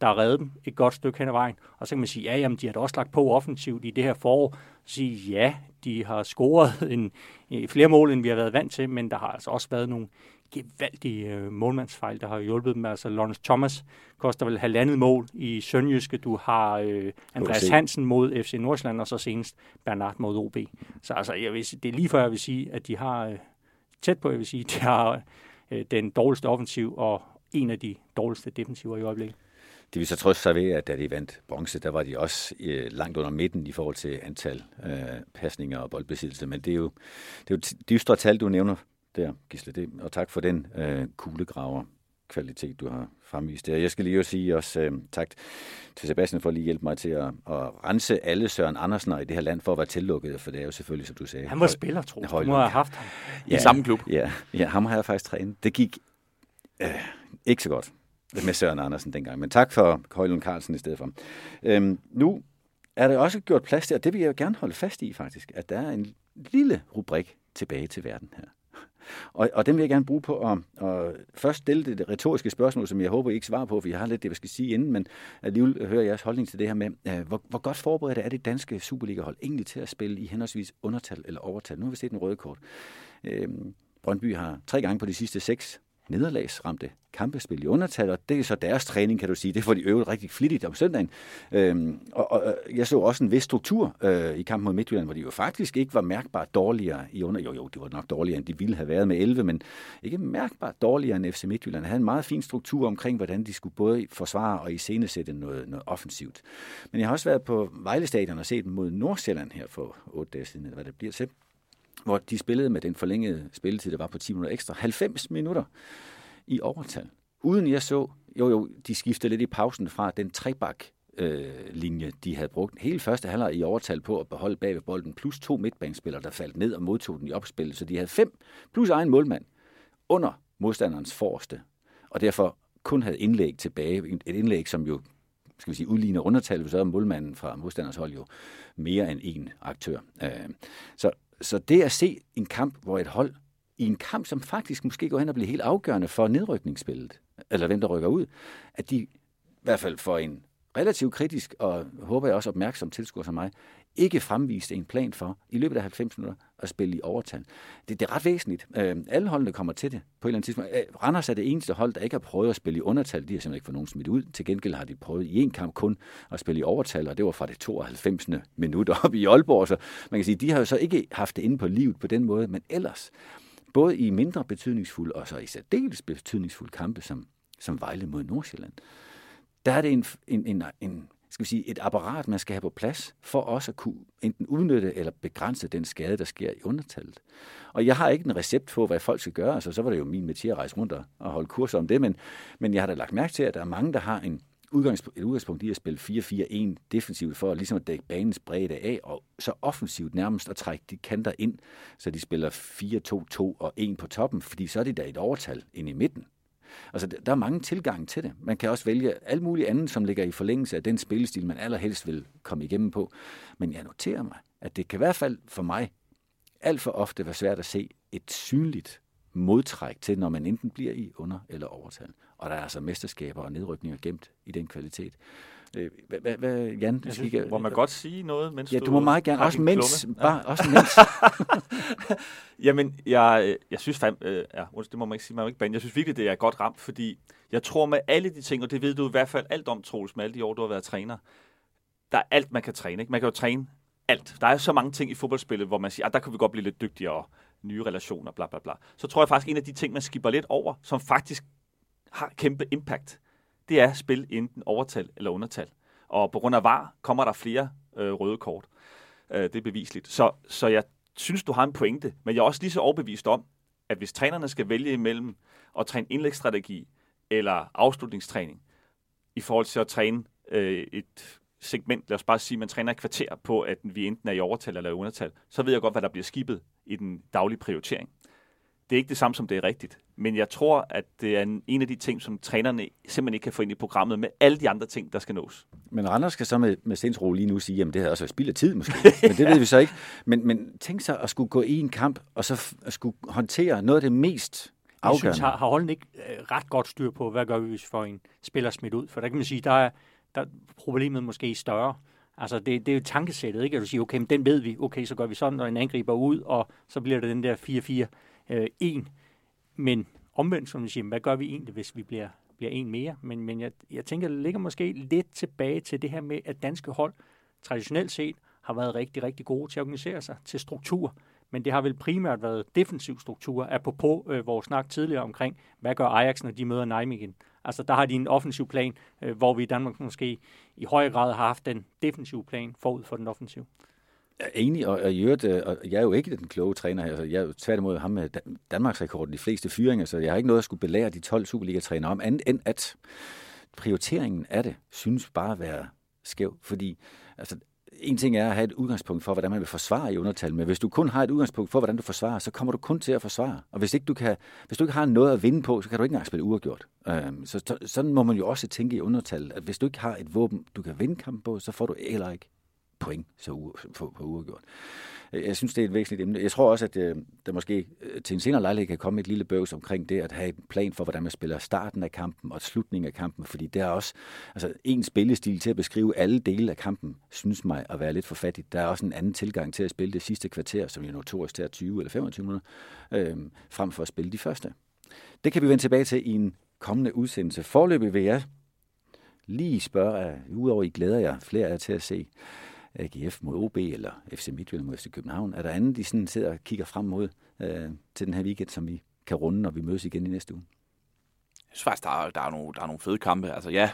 der redde dem et godt stykke hen ad vejen. Og så kan man sige, ja, jamen, de har da også lagt på offensivt i det her forår. Sige, ja, de har scoret (laughs) en, flere mål, end vi har været vant til, men der har altså også været nogle gevaldige øh, målmandsfejl, der har hjulpet dem. Altså, Lawrence Thomas koster vel halvandet mål i Sønderjyske. Du har øh, Andreas Hansen mod FC Nordsjælland, og så senest Bernard mod OB. Så altså, jeg vil, det er lige før, jeg vil sige, at de har øh, tæt på, jeg vil sige, de har øh, den dårligste offensiv og en af de dårligste defensiver i øjeblikket. Det vil så trøste sig ved, at da de vandt bronze, der var de også øh, langt under midten i forhold til antal øh, pasninger og boldbesiddelse. Men det er jo, det er jo dystre tal, du nævner der, Gisle. Det, og tak for den øh, kuglegraver kvalitet, du har fremvist der. Jeg skal lige også sige også øh, tak til Sebastian for at lige hjælpe mig til at, at rense alle Søren Andersen i det her land for at være tillukket, for det er jo selvfølgelig, som du sagde. Han var spiller, tror jeg. Du må have haft ham. Ja, I samme klub. Ja, ja, ham har jeg faktisk trænet. Det gik øh, ikke så godt med Søren Andersen dengang. Men tak for Højlund Carlsen i stedet for. Øhm, nu er der også gjort plads til, og det vil jeg gerne holde fast i faktisk, at der er en lille rubrik tilbage til verden her. Og, og den vil jeg gerne bruge på at, at først stille det, det retoriske spørgsmål, som jeg håber, I ikke svarer på, for jeg har lidt det, jeg skal sige inden, men alligevel hører jeres holdning til det her med, øh, hvor, hvor godt forberedt er det danske Superliga-hold egentlig til at spille i henholdsvis undertal eller overtal? Nu har vi set den røde kort. Uh, Brøndby har tre gange på de sidste seks nederlagsramte kampespil i undertal, og det er så deres træning, kan du sige. Det får de øvet rigtig flittigt om søndagen. Øhm, og, og jeg så også en vis struktur øh, i kampen mod Midtjylland, hvor de jo faktisk ikke var mærkbart dårligere i under... Jo, jo, det var nok dårligere, end de ville have været med 11, men ikke mærkbart dårligere end FC Midtjylland. De havde en meget fin struktur omkring, hvordan de skulle både forsvare og iscenesætte noget, noget offensivt. Men jeg har også været på Vejle Stadion og set dem mod Nordsjælland her for otte dage siden, eller hvad det bliver til hvor de spillede med den forlængede spilletid, der var på 10 minutter ekstra. 90 minutter i overtal. Uden jeg så, jo jo, de skiftede lidt i pausen fra den trebak øh, linje, de havde brugt hele første halvleg i overtal på at beholde bag ved bolden, plus to midtbanespillere, der faldt ned og modtog den i opspillet. Så de havde fem plus egen målmand under modstanderens forreste, og derfor kun havde indlæg tilbage. Et indlæg, som jo skal vi sige, udligner undertal, så er målmanden fra modstanders hold jo mere end en aktør. Øh, så så det at se en kamp, hvor et hold i en kamp, som faktisk måske går hen og bliver helt afgørende for nedrykningsspillet, eller hvem der rykker ud, at de i hvert fald for en relativt kritisk og håber jeg også opmærksom tilskuer som mig, ikke fremviste en plan for i løbet af 90 minutter at spille i overtal. Det, det er ret væsentligt. Øh, alle holdene kommer til det på et eller andet tidspunkt. Øh, Randers er det eneste hold, der ikke har prøvet at spille i undertal. De har simpelthen ikke fået nogen smidt ud. Til gengæld har de prøvet i en kamp kun at spille i overtal, og det var fra det 92. minut op i Aalborg. Så man kan sige, de har jo så ikke haft det inde på livet på den måde, men ellers, både i mindre betydningsfulde og så i særdeles betydningsfulde kampe, som, som Vejle mod Nordsjælland, der er det en, en, en, en skal vi sige, et apparat, man skal have på plads, for også at kunne enten udnytte eller begrænse den skade, der sker i undertallet. Og jeg har ikke en recept på, hvad folk skal gøre, altså så var det jo min metier at rejse rundt og, holde kurser om det, men, men jeg har da lagt mærke til, at der er mange, der har en udgangspunkt, et udgangspunkt i at spille 4-4-1 defensivt for ligesom at dække banens bredde af, og så offensivt nærmest at trække de kanter ind, så de spiller 4-2-2 og 1 på toppen, fordi så er det da et overtal ind i midten. Altså, der er mange tilgange til det. Man kan også vælge alt muligt andet, som ligger i forlængelse af den spillestil, man allerhelst vil komme igennem på. Men jeg noterer mig, at det kan i hvert fald for mig alt for ofte være svært at se et synligt modtræk til, når man enten bliver i under- eller overtal. Og der er altså mesterskaber og nedrykninger gemt i den kvalitet. Øh, hvad, hvad, Jan? Jeg synes, må man godt sige noget, mens ja, du, må meget gerne. Også mens. Bare, ja. også mens. (laughs) Jamen, jeg, jeg synes fandme, øh, ja, det må man ikke sige, man må ikke bande. Jeg synes virkelig, det er godt ramt, fordi jeg tror med alle de ting, og det ved du i hvert fald alt om, Troels, med alle de år, du har været træner, der er alt, man kan træne. Ikke? Man kan jo træne alt. Der er så mange ting i fodboldspillet, hvor man siger, at ah, der kan vi godt blive lidt dygtigere, nye relationer, bla bla bla. Så tror jeg faktisk, en af de ting, man skipper lidt over, som faktisk har kæmpe impact, det er at spille enten overtal eller undertal. Og på grund af var kommer der flere øh, røde kort. Øh, det er bevisligt. Så, så jeg synes, du har en pointe, men jeg er også lige så overbevist om, at hvis trænerne skal vælge imellem at træne indlægsstrategi eller afslutningstræning, i forhold til at træne øh, et segment, lad os bare sige, man træner et kvarter på, at vi enten er i overtal eller i undertal, så ved jeg godt, hvad der bliver skibet i den daglige prioritering. Det er ikke det samme som det er rigtigt. Men jeg tror, at det er en, en af de ting, som trænerne simpelthen ikke kan få ind i programmet med alle de andre ting, der skal nås. Men Randers skal så med, med sindsro lige nu sige, at det har også spild af tid måske. (laughs) Men det ved vi så ikke. Men, men tænk sig at skulle gå i en kamp, og så f- at skulle håndtere noget af det mest Jeg afgørende. synes, har, har Holden ikke øh, ret godt styr på, hvad gør vi, hvis vi får en spiller smidt ud? For der kan man sige, der er, der er problemet måske større. Altså, det, det er jo tankesættet, ikke? At du siger, okay, men den ved vi. Okay, så gør vi sådan, når en angriber ud, og så bliver det den der 4-4-1. Men omvendt, som du siger, hvad gør vi egentlig, hvis vi bliver, bliver en mere? Men, men jeg, jeg tænker, det ligger måske lidt tilbage til det her med, at danske hold traditionelt set har været rigtig, rigtig gode til at organisere sig, til struktur. Men det har vel primært været defensiv struktur, apropos øh, vores snak tidligere omkring, hvad gør Ajax, når de møder Nijmegen? Altså, der har de en offensiv plan, øh, hvor vi i Danmark måske i højere grad har haft den defensive plan forud for den offensive. Jeg er enig, og, og, i øvrigt, øh, og jeg er jo ikke den kloge træner her. Altså, jeg er jo tværtimod ham med Danmarks rekorden, de fleste fyringer, så jeg har ikke noget at skulle belære de 12 Superliga-trænere om, andet end at prioriteringen af det synes bare at være skæv. Fordi altså, en ting er at have et udgangspunkt for, hvordan man vil forsvare i undertal, men hvis du kun har et udgangspunkt for, hvordan du forsvarer, så kommer du kun til at forsvare. Og hvis, ikke du, kan, hvis du ikke har noget at vinde på, så kan du ikke engang spille uafgjort. Øhm, så, så sådan må man jo også tænke i undertal, at hvis du ikke har et våben, du kan vinde kampen på, så får du heller ikke point så u- på, på uafgjort. Øh, jeg synes, det er et væsentligt emne. Jeg tror også, at øh, der måske øh, til en senere lejlighed kan komme et lille bøvs omkring det, at have en plan for, hvordan man spiller starten af kampen og slutningen af kampen, fordi det er også altså, en spillestil til at beskrive alle dele af kampen, synes mig at være lidt for fattigt. Der er også en anden tilgang til at spille det sidste kvarter, som jo notorisk tager 20 eller 25 minutter, øh, frem for at spille de første. Det kan vi vende tilbage til i en kommende udsendelse. Forløbig vil jeg lige spørge, udover I glæder jer flere af jer til at se AGF mod OB eller FC Midtjylland mod FC København. Er der andet, I sådan sidder og kigger frem mod øh, til den her weekend, som vi kan runde, når vi mødes igen i næste uge? Jeg synes faktisk, der er, der er, nogle, der er nogle fede kampe. Altså ja,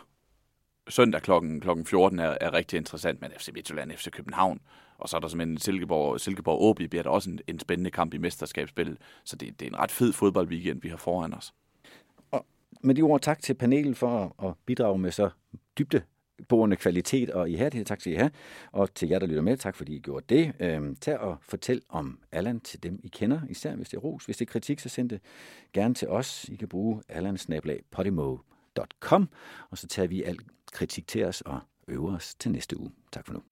søndag klokken, klokken 14 er, er rigtig interessant, men FC Midtjylland, FC København, og så er der simpelthen Silkeborg, Silkeborg OB, bliver der også en, en spændende kamp i mesterskabsspillet. Så det, det er en ret fed fodboldweekend, vi har foran os. Med de ord, tak til panelet for at, at bidrage med så dybde borende kvalitet og ihærdighed. Tak skal I have. Og til jer, der lytter med, tak fordi I gjorde det. Øhm, tag og fortæl om Allan til dem, I kender, især hvis det er ros. Hvis det er kritik, så send det gerne til os. I kan bruge allansnablag.podimo.com, og så tager vi al kritik til os og øver os til næste uge. Tak for nu.